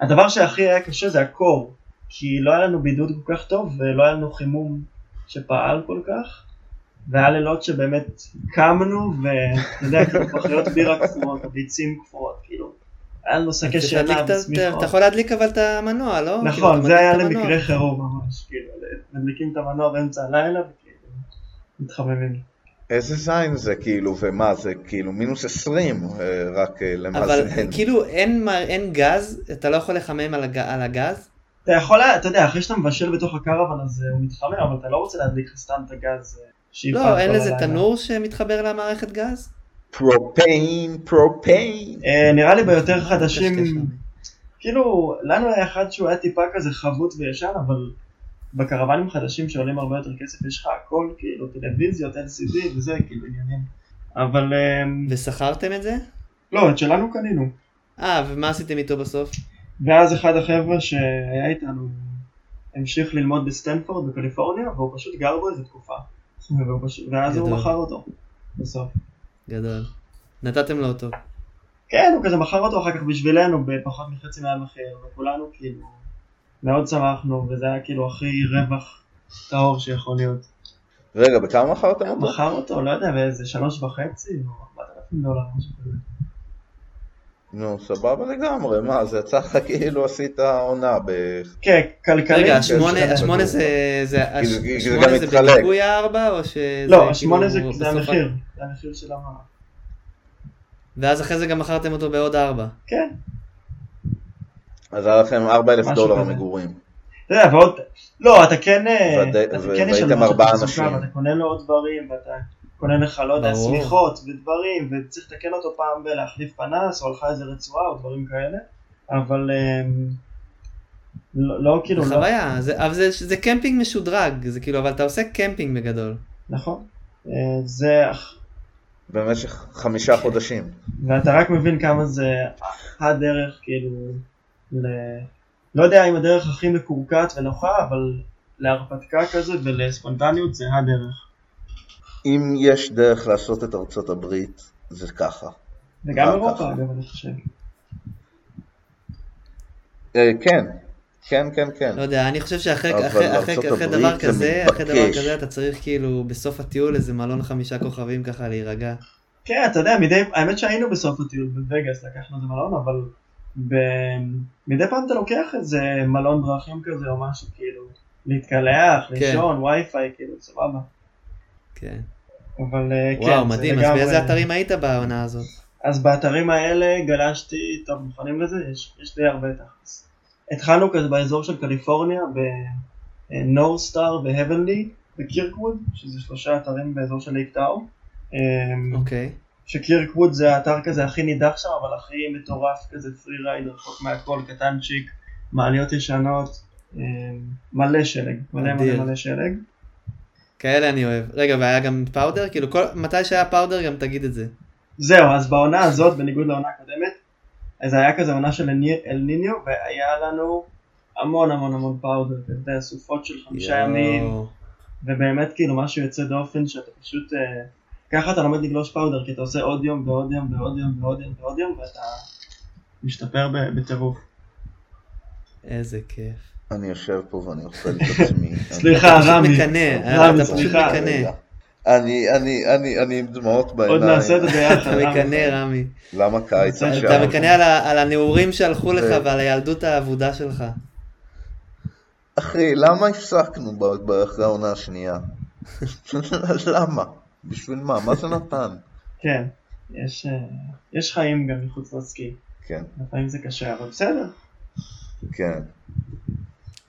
הדבר שהכי היה קשה זה הקור, כי לא היה לנו בידוד כל כך טוב ולא היה לנו חימום שפעל כל כך, והיה לילות שבאמת קמנו ואתה יודע, כאילו פחיות בירה קפואות, ביצים קפואות, כאילו, היה לנו שקי שינה ושמיכות.
אתה יכול להדליק אבל את המנוע, לא? כאילו,
נכון, זה היה. למקרה חירום ממש, כאילו, מדליקים את המנוע באמצע הלילה וכאילו, מתחממים.
איזה זין זה כאילו, ומה זה כאילו מינוס 20, אה, רק אה,
אבל
למאזן.
כאילו אין אין גז, אתה לא יכול לחמם על הג- על הגז?
אתה יכול, אתה יודע, אחרי שאתה מבשל בתוך הקרוון אז אה, הוא מתחמם, אבל אתה לא רוצה להדליק לך סתם את הגז
לא, אין
הלילה.
תנור שמתחבר למערכת גז?
פרופיין, פרופיין.
אה, נראה לי ביותר חדשים,
קשקש לנו.
כאילו, לנו היה אחד שהוא היה טיפה כזה חבוט וישן, אבל בקרוונים חדשים שעולים הרבה יותר כסף יש לך הכל, כאילו, טלוויזיות, LCD וזה, כאילו, עניינים. אבל, אה,
ושכרתם את זה?
לא, את שלנו קנינו.
אה, ומה עשיתם איתו בסוף?
ואז אחד החבר'ה שהיה איתנו המשיך ללמוד בסטנפורד בקליפורניה, והוא פשוט גר בו איזה תקופה. ואז הוא. מכר אותו, בסוף.
גדול. נתתם לו אותו.
כן, הוא כזה מכר אותו אחר כך בשבילנו בפחות מחצי מהמחיר, וכולנו כאילו מאוד שמחנו, וזה היה כאילו הכי רווח טהור שיכול להיות.
רגע, בכמה מכרתם אותו?
מכר אותו, לא יודע, באיזה שלוש וחצי או ארבעת אלפים דולר, משהו כזה.
נו, סבבה לגמרי, מה, זה יצא לך כאילו עשית עונה ב...
כן, כלכלית.
רגע, השמונה. השמונה זה, השמונה זה. בניכוי הארבע או שזה
לא,
כאילו
השמונה זה זה המחיר, זה המחיר של המע"מ.
ואז אחרי זה גם מכרתם אותו בעוד ארבע.
כן,
אז היה לכם 4,000
משהו
דולר
כזה.
המגורים.
אתה יודע, ועוד, לא, אתה כן, אה, אתה כן יש
ארבעה אנשים.
ואתה קונה לו עוד דברים, ואתה קונה לך, לא יודע,
ברור.
שמיכות ודברים, וצריך לתקן אותו פעם בלהחליף פנס, או לך איזה רצועה, או דברים כאלה, אבל אמ, לא, לא כאילו,
זה
לא,
חוויה, זה, אבל זה, זה קמפינג משודרג, זה כאילו, אבל אתה עושה קמפינג בגדול.
נכון, אה, זה,
במשך חמישה חודשים.
ואתה רק מבין כמה זה הדרך, כאילו, ל... לא יודע אם הדרך הכי מקורקעת ונוחה, אבל להרפתקה כזה ולספונטניות זה הדרך.
אם יש דרך לעשות את ארצות הברית, זה ככה.
וגם אירופה. אגב אני חושב.
אה, כן, כן, כן, כן.
לא יודע, אני חושב שאחרי אחרי, אחרי, אחרי דבר
זה
כזה, אחרי דבר. כזה אתה צריך כאילו בסוף הטיול איזה מלון חמישה כוכבים ככה להירגע.
כן, אתה יודע, מדי, האמת שהיינו בסוף הטיול בווגאס, לקחנו איזה מלון, אבל ב... מדי פעם אתה לוקח איזה מלון דרכים כזה או משהו, כאילו, להתקלח,
כן.
לישון, וי-פיי, כאילו, סבבה.
כן.
אבל אה, כן,
וואו, מדהים, אז באיזה אתרים היית בעונה הזאת?
אז באתרים האלה גלשתי, טוב, מוכנים לזה? יש, יש די הרבה תכלס. התחלנו כזה באזור של קליפורניה, בנורסטאר והבנלי, בקירקווד, שזה שלושה אתרים באזור של לייק טאו. אמ,
אוקיי.
שקירקווד זה האתר כזה הכי נידח שם, אבל הכי מטורף כזה freeride, רחוק מהכל, קטנצ'יק, מעליות ישנות, אה, מלא שלג, מלא. מלא מלא שלג.
כאלה אני אוהב. רגע, והיה גם powder? כאילו, כל, מתי שהיה powder גם תגיד את זה.
זהו, אז בעונה הזאת, בניגוד לעונה הקודמת, אז היה כזה עונה של אל-ניניו, והיה לנו המון המון המון פאודר, יודע, סופות של חמישה. ימים, ובאמת כאילו משהו יוצא דופן שאתה פשוט, אה, ככה אתה לומד לגלוש פאודר, כי אתה עושה עוד יום ועוד יום ועוד יום ועוד יום ועוד יום, ואתה משתפר בטירוף.
איזה כיף.
אני יושב פה ואני אוכל את עצמי.
סליחה, רמי. רמי,
אתה פשוט. מקנא.
אני, אני, אני, אני עם דמעות בעיניים.
עוד נעשה את זה ביחד.
אתה
רמי.
מקנא רמי.
למה קיץ
אתה
עכשיו?
אתה מקנא על הנעורים שהלכו לך ועל הילדות האבודה שלך.
אחי, למה הפסקנו אחרי העונה השנייה? למה? בשביל מה? מה זה נתן?
כן, יש, אה, יש חיים גם מחוץ לסקי,
כן,
לפעמים זה קשה, אבל בסדר.
כן.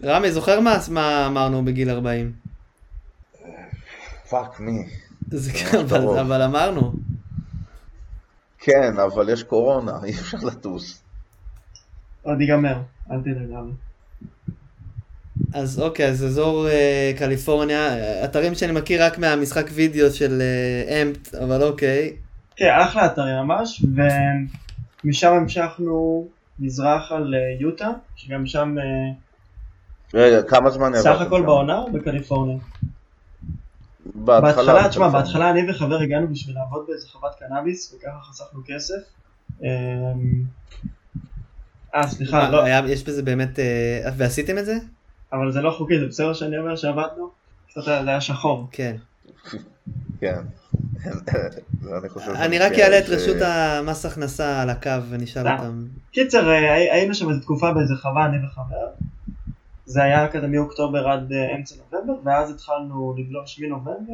רמי, זוכר מה מה אמרנו בגיל 40?
fuck me.
זה כן, אבל-. אבל אמרנו.
כן, אבל יש קורונה, אי אפשר לטוס.
עוד ייגמר, אל תדאג רמי.
אז אוקיי, אז אזור אה, קליפורניה, אתרים שאני מכיר רק מהמשחק וידאו של אה, אמפט, אבל אוקיי.
כן, אחלה אתרים ממש, ומשם המשכנו מזרח על אה, יוטה, שגם שם אה,
רגע, כמה זמן
סך
העברתם
הכל
שם?
בעונה או בקליפורניה?
בהתחלה.
תשמע. בהתחלה אני וחבר הגענו בשביל לעבוד באיזה חוות קנאביס, וככה חסכנו כסף. אה, אה, סליחה, לא,
יש בזה באמת, אה, ועשיתם את זה?
אבל זה לא חוקי, זה בסדר שאני אומר שעבדנו? קצת זה היה שחור.
כן.
כן. אני
רק אעלה את רשות המס הכנסה על הקו ונשאל. אותם.
קיצר, אה, הי- היינו שם איזה תקופה באיזה חווה, אני וחבר. זה היה כזה מאוקטובר עד אה, אמצע נובמבר, ואז התחלנו לגלוש מנובמבר.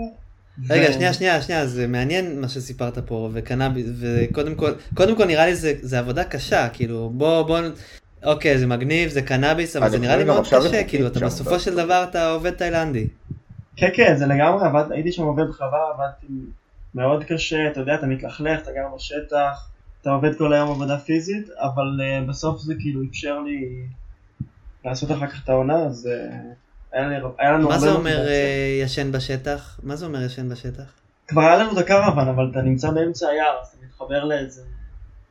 רגע,
ו-
שנייה, שנייה, שנייה, זה מעניין מה שסיפרת פה, וקנאביס, וקודם כל, קודם כל נראה לי זה, זה עבודה קשה, כאילו, בוא, בוא, אוקיי, זה מגניב, זה קנאביס, אבל
אני
זה נראה לי מאוד קשה, כאילו, אתה בסופו
בארצות
של דבר אתה עובד תאילנדי.
כן, כן, זה לגמרי, עבד, הייתי שם עובד בחווה, עבדתי מאוד קשה, אתה יודע, אתה מתלכלך, אתה גר בשטח, אתה עובד כל היום עבודה פיזית, אבל uh, בסוף זה כאילו אפשר לי לעשות אחר כך את העונה, אז uh, היה, לנו
מה
הרבה
זה אומר
מוטיבציה.
אה, ישן בשטח? מה זה אומר ישן בשטח?
כבר היה לנו את הקרוון, אבל אתה נמצא באמצע היער, אז אתה מתחבר לאיזה...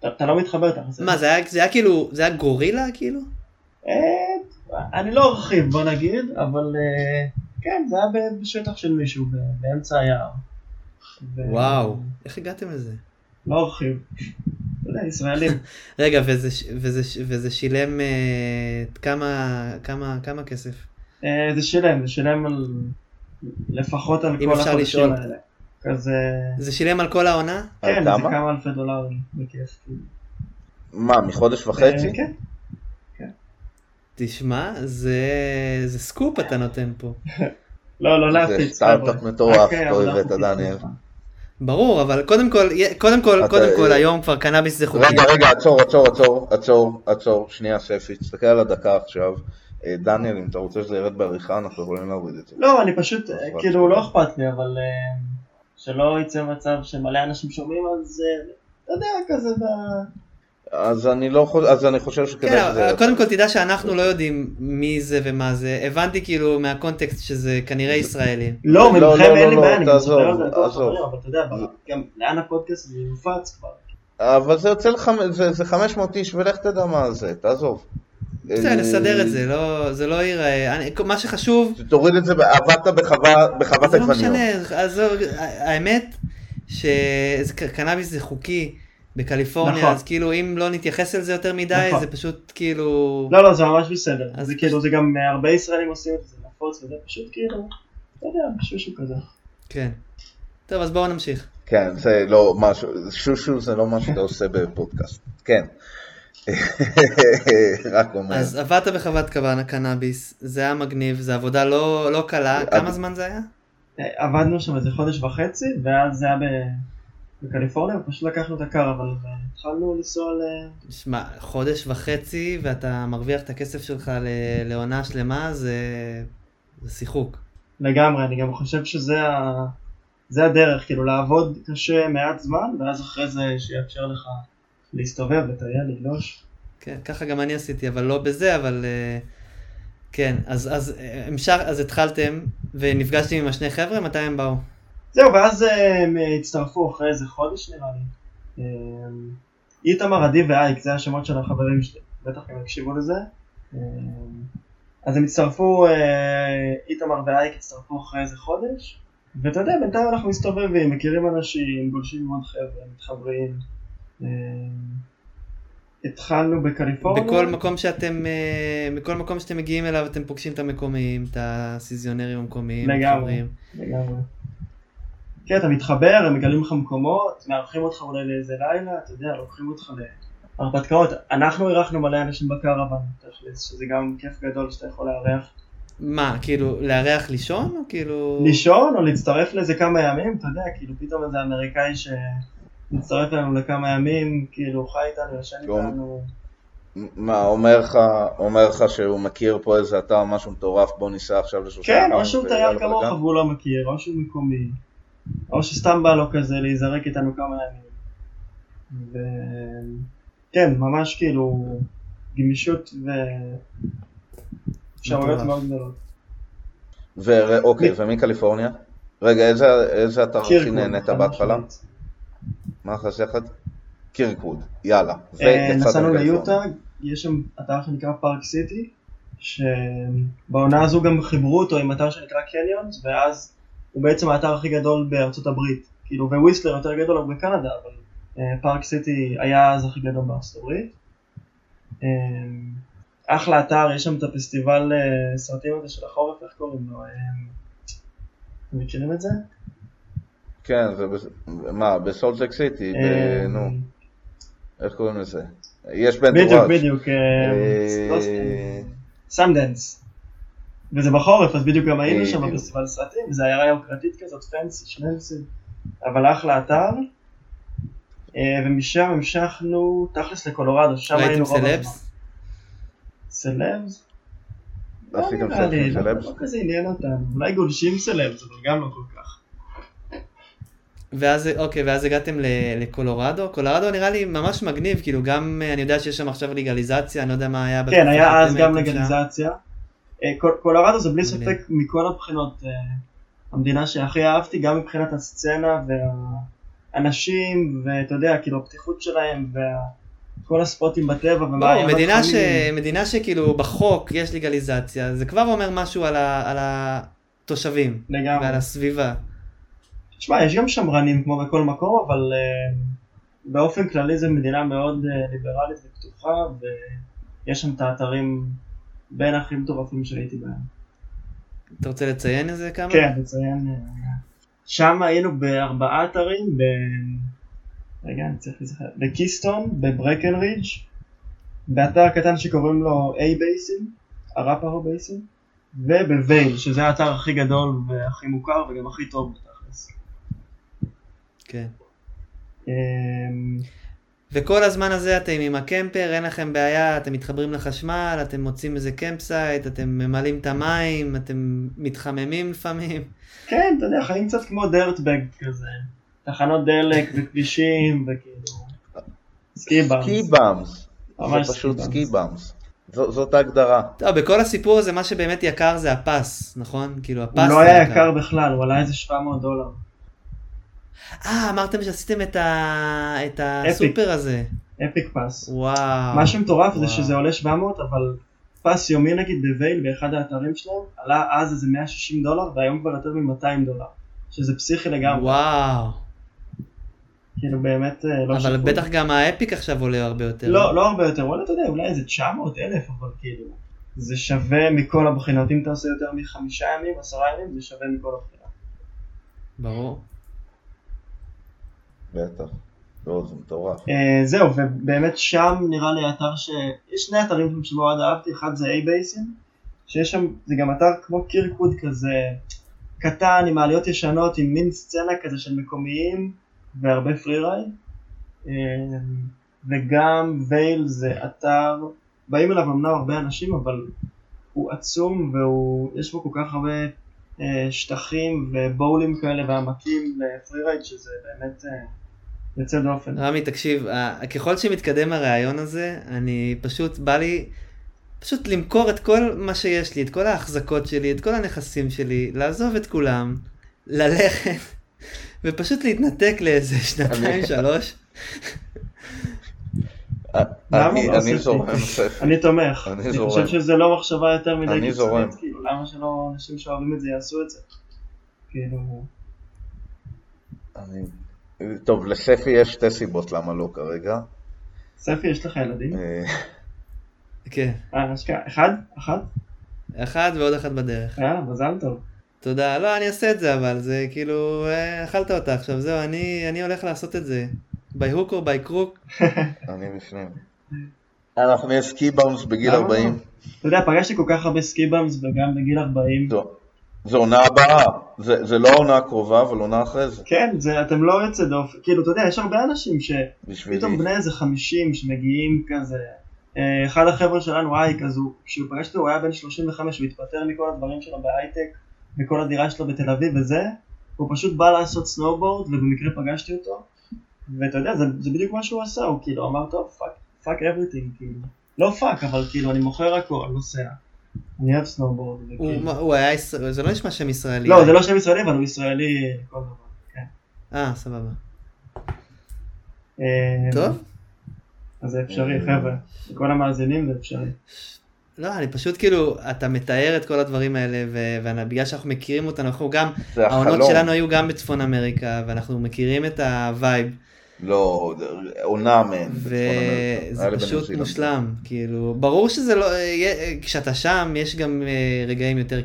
אתה, לא מתחבר, אתה נכנס...
מה, זה היה, זה כאילו, זה היה גורילה, כאילו?
אה, אני לא ארחיב, בוא נגיד, אבל אה, כן, זה היה בשטח של מישהו, באמצע היער.
וואו, איך הגעתם לזה?
לא ארחיב. יודע, ישראלים.
רגע, וזה, וזה, וזה שילם אה, כמה, כמה, כמה כסף?
אה, זה שילם, זה שילם על... לפחות על כל החודשים
לשאול.
האלה. כזה...
זה שילם על כל העונה?
כן, זה
כמה?
כמה אלפי דולרים בכיף. כאילו.
מה, מחודש וחצי?
אה, כן.
תשמע, זה, זה סקופ אתה נותן פה.
לא, לא
זה
להפיץ.
סטארט-אפ
חבר'ה.
מטורף,
רק, אה,
לא הבאת, דניאל.
ברור, אבל קודם כל, קודם כל,
אתה-
קודם כל, היום כבר קנאביס זה חוקי.
רגע, רגע, עצור, עצור, עצור, עצור, עצור, שנייה ספי, תסתכל על הדקה עכשיו. אה, דניאל, אם אתה רוצה שזה ירד בעריכה, אנחנו יכולים להוריד את זה.
לא, אני פשוט, אה, כאילו, לא אכפת לי, אבל אה, שלא יצא מצב שמלא אנשים שומעים, אז אה, אתה יודע, כזה.
אז אני לא חושב, אז אני חושב שכדאי
כן,
שזה...
קודם כל תדע שאנחנו לא יודעים מי זה ומה זה. הבנתי כאילו מהקונטקסט שזה כנראה ישראלים.
לא,
לא,
ממכם
לא,
אין לי
לא,
בעיה, אני
תעזוב,
מספר על זה לכל. החברים, אבל אתה יודע, גם לאן הפודקאסט הזה יופץ כבר.
אבל זה יוצא לך, זה, זה 500 איש, ולך תדע מה זה, תעזוב.
בסדר, נסדר את זה, לא- זה לא ייראה. אני- מה שחשוב,
תוריד את זה, עבדת בחווה- בחוות
זה לא
עגבניות.
משנה, עזוב, האמת שקנאביס זה חוקי בקליפורניה,
נכון.
אז כאילו אם לא נתייחס אל זה יותר מדי,
נכון.
זה פשוט כאילו...
לא, לא, זה ממש בסדר.
אז
זה כאילו, זה גם אה, הרבה ישראלים עושים את זה, זה נפוץ וזה פשוט כאילו, אתה יודע, שושו כזה.
כן. טוב, אז בואו נמשיך.
כן, זה לא משהו, שושו זה לא מה שאתה עושה בפודקאסט. כן. רק אומר.
אז עבדת בחוות קנאביס, זה היה מגניב, זו עבודה לא לא קלה, כמה זמן זה היה?
אה, עבדנו שם איזה חודש וחצי, ואז זה היה ב- בקליפורניה, ופשוט לקחנו את הקרוון, והתחלנו לנסוע ל...
שמע, חודש וחצי ואתה מרוויח את הכסף שלך לעונה שלמה, זה זה שיחוק.
לגמרי, אני גם חושב שזה ה... זה הדרך, כאילו לעבוד קשה מעט זמן, ואז אחרי זה שיאפשר לך להסתובב, לטייל, לגלוש.
כן, ככה גם אני עשיתי, אבל לא בזה, אבל אה, כן, אז, אז, אה, המשך, אז התחלתם ונפגשתם עם השני חבר'ה, מתי הם באו?
זהו, ואז אה, הם הצטרפו אחרי איזה חודש נראה לי. אה, איתמר, עדי ואייק, זה השמות של החברים שלי, בטח הם יקשיבו לזה. אה, אז הם הצטרפו, אה, איתמר ואייק הצטרפו אחרי איזה חודש, ואתה יודע, בינתיים אנחנו מסתובבים, מכירים אנשים, גולשים עם עוד חבר'ה, מתחברים. אה, התחלנו בקליפורניה.
בכל מקום שאתם, אה, בכל מקום שאתם מגיעים אליו אתם פוגשים את המקומיים, את הסיזיונרים המקומיים,
לגמרי. לגמרי. כן, אתה מתחבר, הם מגלים לך מקומות, מארחים אותך אולי לאיזה לילה, אתה יודע, לוקחים אותך להרפתקאות. אנחנו אירחנו מלא אנשים בקרוון, תכלס, שזה גם כיף גדול שאתה יכול לארח.
מה, כאילו, לארח לישון או כאילו...
לישון או להצטרף לאיזה כמה ימים, אתה יודע, כאילו פתאום איזה אמריקאי שמצטרף אלינו לכמה ימים, כאילו חי איתנו, ישן
יום.
איתנו.
מה, אומר לך, אומר לך שהוא מכיר פה איזה אתר משהו מטורף, בוא ניסע עכשיו לשלושה
כן, או שהוא תייר כמוך? והוא לא מכיר, או שהוא מקומי, או שסתם בא לו כזה להיזרק איתנו כמה ימים. ו... כן, ממש כאילו גמישות ואפשרויות. מאוד גדולות.
ו- אוקיי,
מי-
ומקליפורניה? רגע, איזה, איזה אתר הכי נהנית בהתחלה? מה חסר לך? קירקווד, יאללה.
אה, נסענו. ליוטה, יש שם אתר שנקרא פארק סיטי, שבעונה הזו גם חיברו אותו עם אתר שנקרא קניונס, ואז הוא בעצם האתר הכי גדול בארצות הברית. כאילו, וויסלר יותר גדול רק בקנדה, אבל אה, פארק סיטי היה אז הכי גדול בארצות הברית. אה, אחלה אתר, יש שם את הפסטיבל אה, סרטים הזה של החורף, איך קוראים לו? אתם מכירים את זה?
כן, זה בס... מה, בסולטק סיטי, נו, איך קוראים לזה? יש בן
בדיוק,
תוראג'.
בדיוק.
אה,
לא סאנדנס. וזה בחורף, אז בדיוק גם היינו שם. בפסטיבל סרטים, וזה עיירה יוקרתית כזאת, פנסי, שנלסי, אבל אחלה אתר. אה, ומשם המשכנו תכלס לקולורדו, שם
ראיתם
היינו רוב הזמן.
סלבס?
סלבס? לא
עשיתם
נראה לי, לא-
סלבס?
לא כזה עניין אותנו, אולי גולשים סלבס, אבל גם לא כל כך.
ואז, אוקיי, ואז הגעתם לקולורדו? קולורדו נראה לי ממש מגניב, כאילו גם, אה, אני יודע שיש שם עכשיו לגליזציה, אני לא יודע מה היה.
כן, היה אז גם
הייתם שם.
אה, קול- קולורדו זה בלי. ספק מכל הבחינות אה, המדינה שהכי אהבתי, גם מבחינת הסצנה והאנשים, ואתה יודע, כאילו הפתיחות שלהם, וכל הספוטים בטבע,
לא,
ומעיינות
מדינה, ש... מדינה שכאילו בחוק יש לגליזציה, זה כבר אומר משהו על, ה... על התושבים
לגמרי.
ועל הסביבה.
תשמע, יש גם שמרנים כמו בכל מקום, אבל אה, באופן כללי זו מדינה מאוד אה, ליברלית ופתוחה, ויש שם את האתרים בין הכי מטורפים שהייתי בהם.
אתה רוצה לציין איזה כמה?
כן, נציין. אה, שם היינו בארבעה אתרים, ב... רגע, אני צריך להיזכר. בקיסטון, בברקנרידג', באתר קטן שקוראים לו A-Basin, אראפהו בייסין, ובווייל, שזה האתר הכי גדול והכי מוכר וגם הכי טוב בתכלס.
כן.
אמ,
וכל הזמן הזה אתם עם ה camper, אין לכם בעיה, אתם מתחברים לחשמל, אתם מוצאים איזה campsite, אתם ממלאים את המים, אתם מתחממים לפעמים.
כן, אתה יודע, חיים קצת כמו dirtbag כזה. תחנות דלק וכבישים וכאילו... סקי באמס.
סקי באמס. זה פשוט
סקי
באמס. זאת ההגדרה.
טוב, בכל הסיפור הזה מה שבאמת יקר זה הפס, נכון? כאילו הפס
הוא לא היה יקר בכלל, הוא עלה איזה 700 דולר.
אה, אמרתם שעשיתם את, ה... את הסופר הזה.
אפיק פס.
וואו.
מה שמטורף זה. שזה עולה 700, אבל פס יומי נגיד בווייל באחד האתרים שלהם, עלה אז איזה 160 דולר, והיום כבר יותר מ-200 דולר. שזה פסיכי לגמרי.
וואו.
כאילו באמת אה, לא
אבל
שפוי.
בטח גם האפיק עכשיו עולה הרבה יותר.
לא, לא הרבה יותר, וואלה אתה יודע, אולי איזה 900 אלף, אבל כאילו, זה שווה מכל הבחינות, אם אתה עושה יותר מחמישה ימים, עשרה ימים, זה שווה מכל הבחינות.
ברור.
בטח. לא, זה מטורף.
אה, זהו, ובאמת שם נראה לי אתר ש... יש שני אתרים שמאוד אהבתי, אחד זה A-Basin, שיש שם, זה גם אתר כמו קירקווד כזה, קטן, עם מעליות ישנות, עם מין סצנה כזה של מקומיים, והרבה freeride. אה, וגם וייל זה אתר, באים אליו אמנם הרבה אנשים, אבל הוא עצום, ויש בו כל כך הרבה אה, שטחים ו bowlים כאלה ועמקים ל freeride שזה באמת יוצא דופן.
רמי, תקשיב, ה- ככל שמתקדם הרעיון הזה, אני פשוט, בא לי פשוט למכור את כל מה שיש לי, את כל ההחזקות שלי, את כל הנכסים שלי, לעזוב את כולם, ללכת, ופשוט להתנתק לאיזה שנתיים, שלוש.
אני אני
עשיתי.
זורם ספר.
אני תומך,
אני.
חושב שזה לא מחשבה יותר מדי
אני זורם.
קיצונית, כאילו למה שלא אנשים שאוהבים את זה יעשו את זה? כאילו,
אני- טוב, לספי יש שתי סיבות למה לא כרגע.
ספי יש לך ילדים?
אה,
כן,
אה, אשכרה, אחד? אחת?
אחד ועוד אחד בדרך.
יאללה, מזל טוב.
תודה, לא, אני אעשה את זה, אבל זה כאילו, אה, אכלת אותה עכשיו, זהו, אני, אני הולך לעשות את זה. by hook or by crook.
אני בפנים. אנחנו נהיה ski bums בגיל
למה לא?
40.
אתה יודע, פגשתי כל כך הרבה ski bums וגם בגיל 40.
זו- זו עונה הבאה. זה זה לא העונה הקרובה, אבל עונה אחרי זה.
כן, זה, אתם לא יוצא דופן, כאילו, אתה יודע, יש הרבה אנשים שפתאום. בני איזה 50 שמגיעים כזה. אה, אחד החבר'ה שלנו, אייק, אז הוא, כשהוא פגש אותו הוא היה בן 35, הוא התפטר מכל הדברים שלו בהייטק, וכל הדירה שלו בתל אביב וזה, הוא פשוט בא לעשות סנובורד, ובמקרה פגשתי אותו, ואתה יודע, זה, זה בדיוק מה שהוא עשה, הוא כאילו אמר, טוב, fuck, fuck everything, כאילו. לא fuck, אבל כאילו, אני מוכר הכל, נוסע. אני אוהב
הוא,
וכאילו.
מה, הוא היה, ישראל- זה לא נשמע שם ישראלי.
לא, זה לא שם ישראלי, אבל הוא ישראלי לכל דבר, כן.
אה, סבבה.
אה,
טוב.
אז זה אפשרי, חבר'ה. לכל המאזינים זה אפשרי.
לא, אני פשוט כאילו, אתה מתאר את כל הדברים האלה, ובגלל שאנחנו מכירים אותנו, אנחנו גם, העונות. שלנו היו גם בצפון אמריקה, ואנחנו מכירים את ה vibe,
לא, עונה אמריקה.
וזה פשוט. מושלם, כאילו, ברור שזה לא, כשאתה שם, יש גם אה, רגעים יותר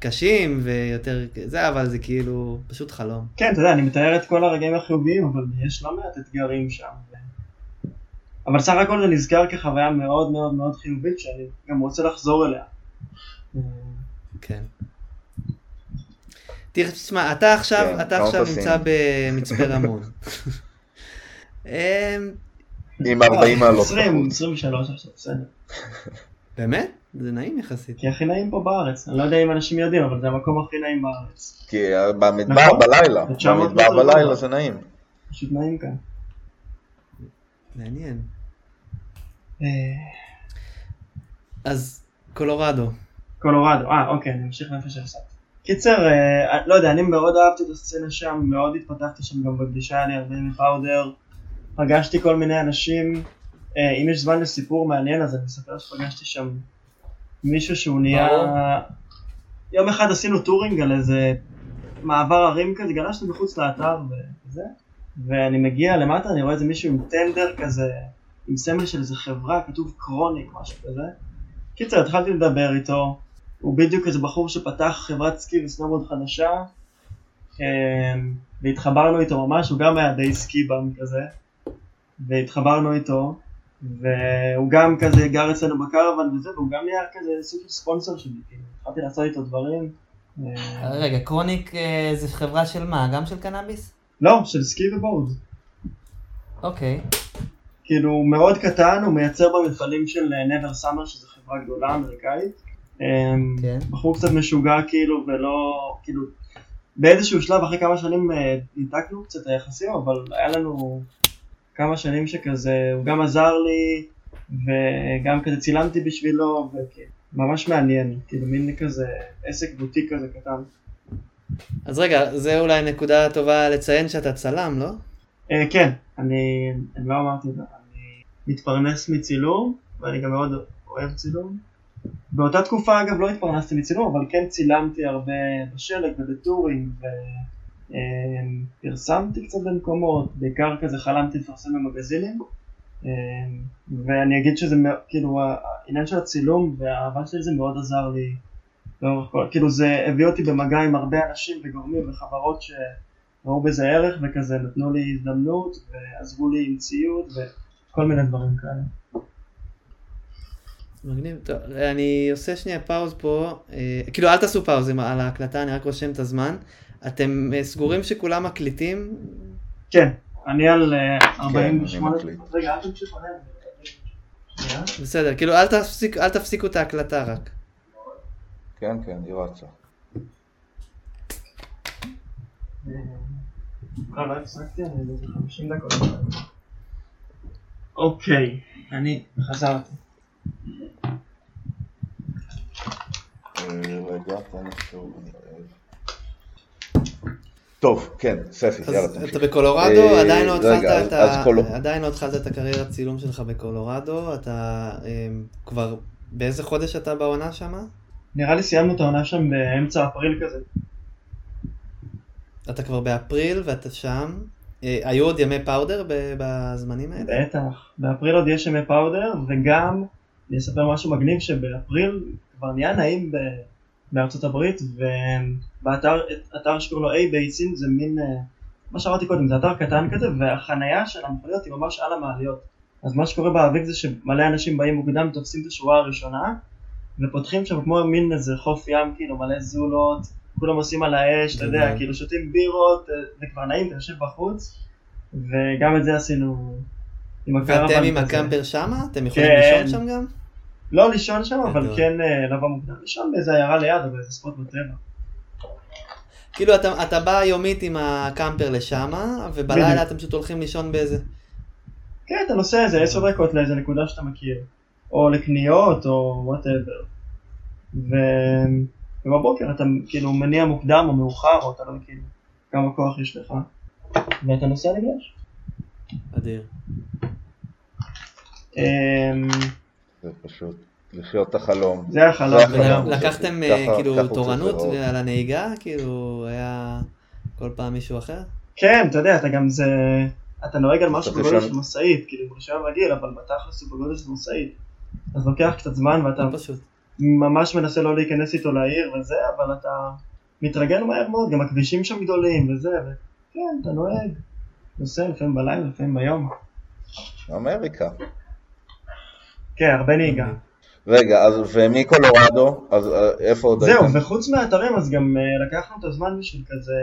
קשים ויותר זה, אבל זה כאילו, פשוט חלום.
כן, אתה יודע, אני מתאר את כל הרגעים החיוביים, אבל יש לא מעט אתגרים שם. אבל סך הכל זה נזכר כחוויה מאוד מאוד מאוד חיובית, שאני גם רוצה לחזור אליה.
כן. תראה, תשמע, אתה עכשיו,
כן,
אתה עכשיו. נמצא במצפה רמון. אמ,
עם 40 מעלות.
20,
בחוץ.
23 עכשיו, בסדר.
באמת? זה נעים יחסית.
כי הכי נעים פה בארץ. אני לא יודע אם אנשים יודעים, אבל זה המקום הכי נעים בארץ.
כי במדבר
נכון.
בלילה.
זה 900
במדבר בלילה. זה נעים.
פשוט נעים כאן.
מעניין.
אה,
אז קולורדו.
קולורדו, אה אוקיי, אני ממשיך מאיפה שהפסקתי. קיצר, אה, לא יודע, אני מאוד אהבתי את הסצנה שם, מאוד התפתחתי שם גם בפגישה, היה לי הרבה מפאודר, פגשתי כל מיני אנשים, אה, אם יש זמן לסיפור מעניין אז אני אספר שפגשתי שם מישהו שהוא נהיה... יום אחד עשינו touring על איזה מעבר הרים כזה, גלשנו מחוץ לאתר וזה, ואני מגיע למטה, אני רואה איזה מישהו עם טנדר כזה, עם סמל של איזה חברה, כתוב קרוניק, משהו כזה. קיצר, התחלתי לדבר איתו, הוא בדיוק איזה בחור שפתח חברת סקי וסנובורד חדשה, אמ, והתחברנו איתו ממש, הוא גם היה די סקיבם כזה, והתחברנו איתו, והוא גם כזה גר אצלנו בקרוון וזה, והוא גם נהיה כזה סוג של ספונסר שלי, כאילו, התחלתי לעשות איתו דברים. אה,
רגע, קרוניק אה, זה חברה של מה? גם של קנאביס?
לא, של סקי ובורד.
אוקיי.
כאילו הוא מאוד קטן, הוא מייצר במפעלים של נבר סאמר שזה חברה גדולה אמריקאית. אמ,
כן.
בחור קצת משוגע כאילו ולא, כאילו באיזשהו שלב אחרי כמה שנים אה, ניתקנו קצת היחסים אבל היה לנו כמה שנים שכזה, הוא גם עזר לי וגם כזה צילמתי בשבילו וממש מעניין, כאילו מין כזה עסק בוטיק כזה קטן.
אז רגע, זה אולי נקודה טובה לציין שאתה צלם, לא?
אה, כן, אני, אני לא אמרתי את זה, אני מתפרנס מצילום, ואני גם מאוד אוהב צילום. באותה תקופה אגב לא התפרנסתי מצילום, אבל כן צילמתי הרבה בשלג ובטורינג, ופרסמתי קצת במקומות, בעיקר כזה חלמתי לפרסם במגזינים. אה, ואני אגיד שזה כאילו העניין של הצילום והאהבה שלי זה מאוד עזר לי לאורך כל, כאילו זה הביא אותי במגע עם הרבה אנשים וגורמים וחברות ש... ראו בזה ערך וכזה נתנו לי הזדמנות ועזרו לי עם ציוד וכל מיני דברים כאלה.
מגניב. טוב, אני עושה שנייה פאוז פה. אה, כאילו, אל תעשו פאוז על ההקלטה, אני רק רושם את הזמן. אתם אה, סגורים שכולם מקליטים?
כן, אני על אה, 48
אני מקליט.
רגע, אל תמשיך.
בסדר, כאילו, אל, תפסיק, אל תפסיקו את ההקלטה רק.
כן, כן, היא רצה.
לא, לא הפסקתי, אני איזה 50 דקות. אוקיי, אני חזרתי.
אה, רגע, תן לי שוב, אני אוהב. טוב, כן, ספי, יאללה, תמשיך.
אתה בקולורדו,
אה,
עדיין לא
רגע,
התחלת את ה- עדיין לא התחלת את הקריירת צילום שלך בקולורדו, אתה אמ, כבר, באיזה חודש אתה בעונה שמה?
נראה לי סיימנו את העונה שם באמצע אפריל כזה.
אתה כבר באפריל ואתה שם. אה, היו עוד ימי פאודר בזמנים האלה?
בטח. באפריל עוד יש ימי פאודר, וגם, אני אספר משהו מגניב, שבאפריל כבר נהיה נעים ב... בארצות הברית, ובאתר אתר שקוראים לו A בייסין זה מין, אה, מה שאמרתי קודם, זה אתר קטן כזה, והחנייה של המכוניות היא ממש על המעליות. אז מה שקורה באביב זה שמלא אנשים באים מוקדם, תופסים את השורה הראשונה, ופותחים שם כמו מין איזה חוף ים, כאילו מלא זולות, כולם עושים על האש, אתה יודע. כאילו שותים בירות, אה, זה כבר נעים, אתה יושב בחוץ, וגם את זה עשינו עם הקרוון
ואתם עם.
ה
camper שמה? אתם יכולים
כן.
לישון שם גם?
לא לישון שם, אבל
גדול.
כן אה, לבוא מוקדם. לישון באיזה עיירה ליד, או באיזה spot בטבע.
כאילו אתה, אתה בא יומית עם ה camper לשמה, ובלילה. אתם פשוט הולכים לישון באיזה...
כן, אתה נוסע איזה עשר דקות לאיזה נקודה שאתה מכיר. או לקניות, או whatever. ו... ובבוקר אתה כאילו מניע מוקדם או מאוחר, או אתה לא כאילו כמה כוח יש לך. ואתה נוסע לגלש.
אדיר.
אמ,
זה פשוט לחיות את החלום.
זה החלום.
לקחתם אה, כאילו
הוא
תורנות. על הנהיגה? כאילו היה כל פעם מישהו אחר?
כן, אתה יודע, אתה גם זה... אתה נוהג על משהו בגודל של משאית, כאילו רישיון רגיל, אבל בתכלס הוא בגודל של משאית. אז לוקח קצת זמן ואתה
לא פשוט.
ממש מנסה לא להיכנס איתו לעיר וזה, אבל אתה מתרגל מהר מאוד, גם הכבישים שם גדולים וזה, וכן, אתה נוהג. נוסע לפעמים בלילה, לפעמים ביום.
אמריקה.
כן, הרבה נהיגה.
רגע, אז ומקולורדו, אז אה, איפה עוד
זהו,
הייתם?
וחוץ מהאתרים, אז גם אה, לקחנו את הזמן בשביל כזה...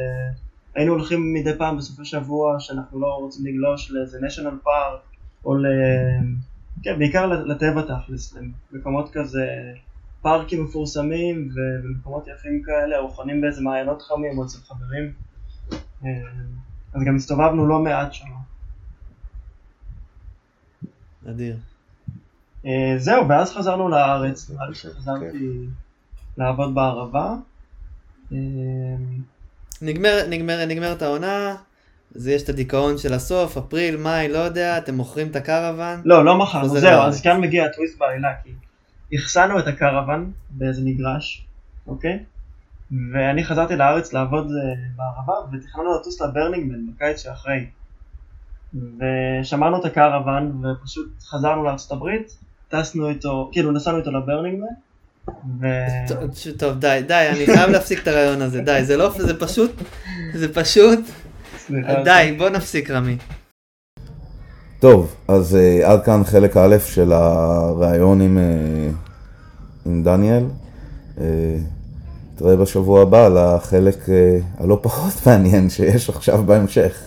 היינו הולכים מדי פעם בסופי שבוע, שאנחנו לא רוצים לגלוש לאיזה national park, או ל... כן, בעיקר לטבע תכלס, למקומות כזה, פארקים מפורסמים, ומקומות יפים כאלה, או חונים באיזה מעיינות חמים, או אצל חברים. אה, אז גם הסתובבנו לא מעט שם.
אדיר.
אה, זהו, ואז חזרנו לארץ, נראה לי
פשוט,
שחזרתי לעבוד בערבה. אה,
נגמר, נגמר, נגמרת העונה, אז יש את הדיכאון של הסוף, אפריל, מאי, לא יודע, אתם מוכרים את הקרוון.
לא, לא מכרנו, זהו,
לארץ.
אז כאן מגיע הטוויסט בעלילה, כי אחסנו את הקרוון באיזה מגרש, אוקיי? ואני חזרתי לארץ לעבוד אה, בערבה, ותכננו לטוס לברנינגמן בקיץ שאחרי. ושמרנו את הקרוון, ופשוט חזרנו לארצות הברית, טסנו איתו, כאילו נסענו איתו לברנינגמן, ו...
טוב, טוב, די, די, אני חייב להפסיק את הרעיון הזה, די, זה לא, זה פשוט, זה פשוט,
סליחה.
די, בוא נפסיק רמי.
טוב, אז uh, עד כאן חלק א' של הראיון עם, uh, עם דניאל. Uh, נתראה בשבוע הבא לחלק uh, הלא פחות מעניין שיש עכשיו בהמשך.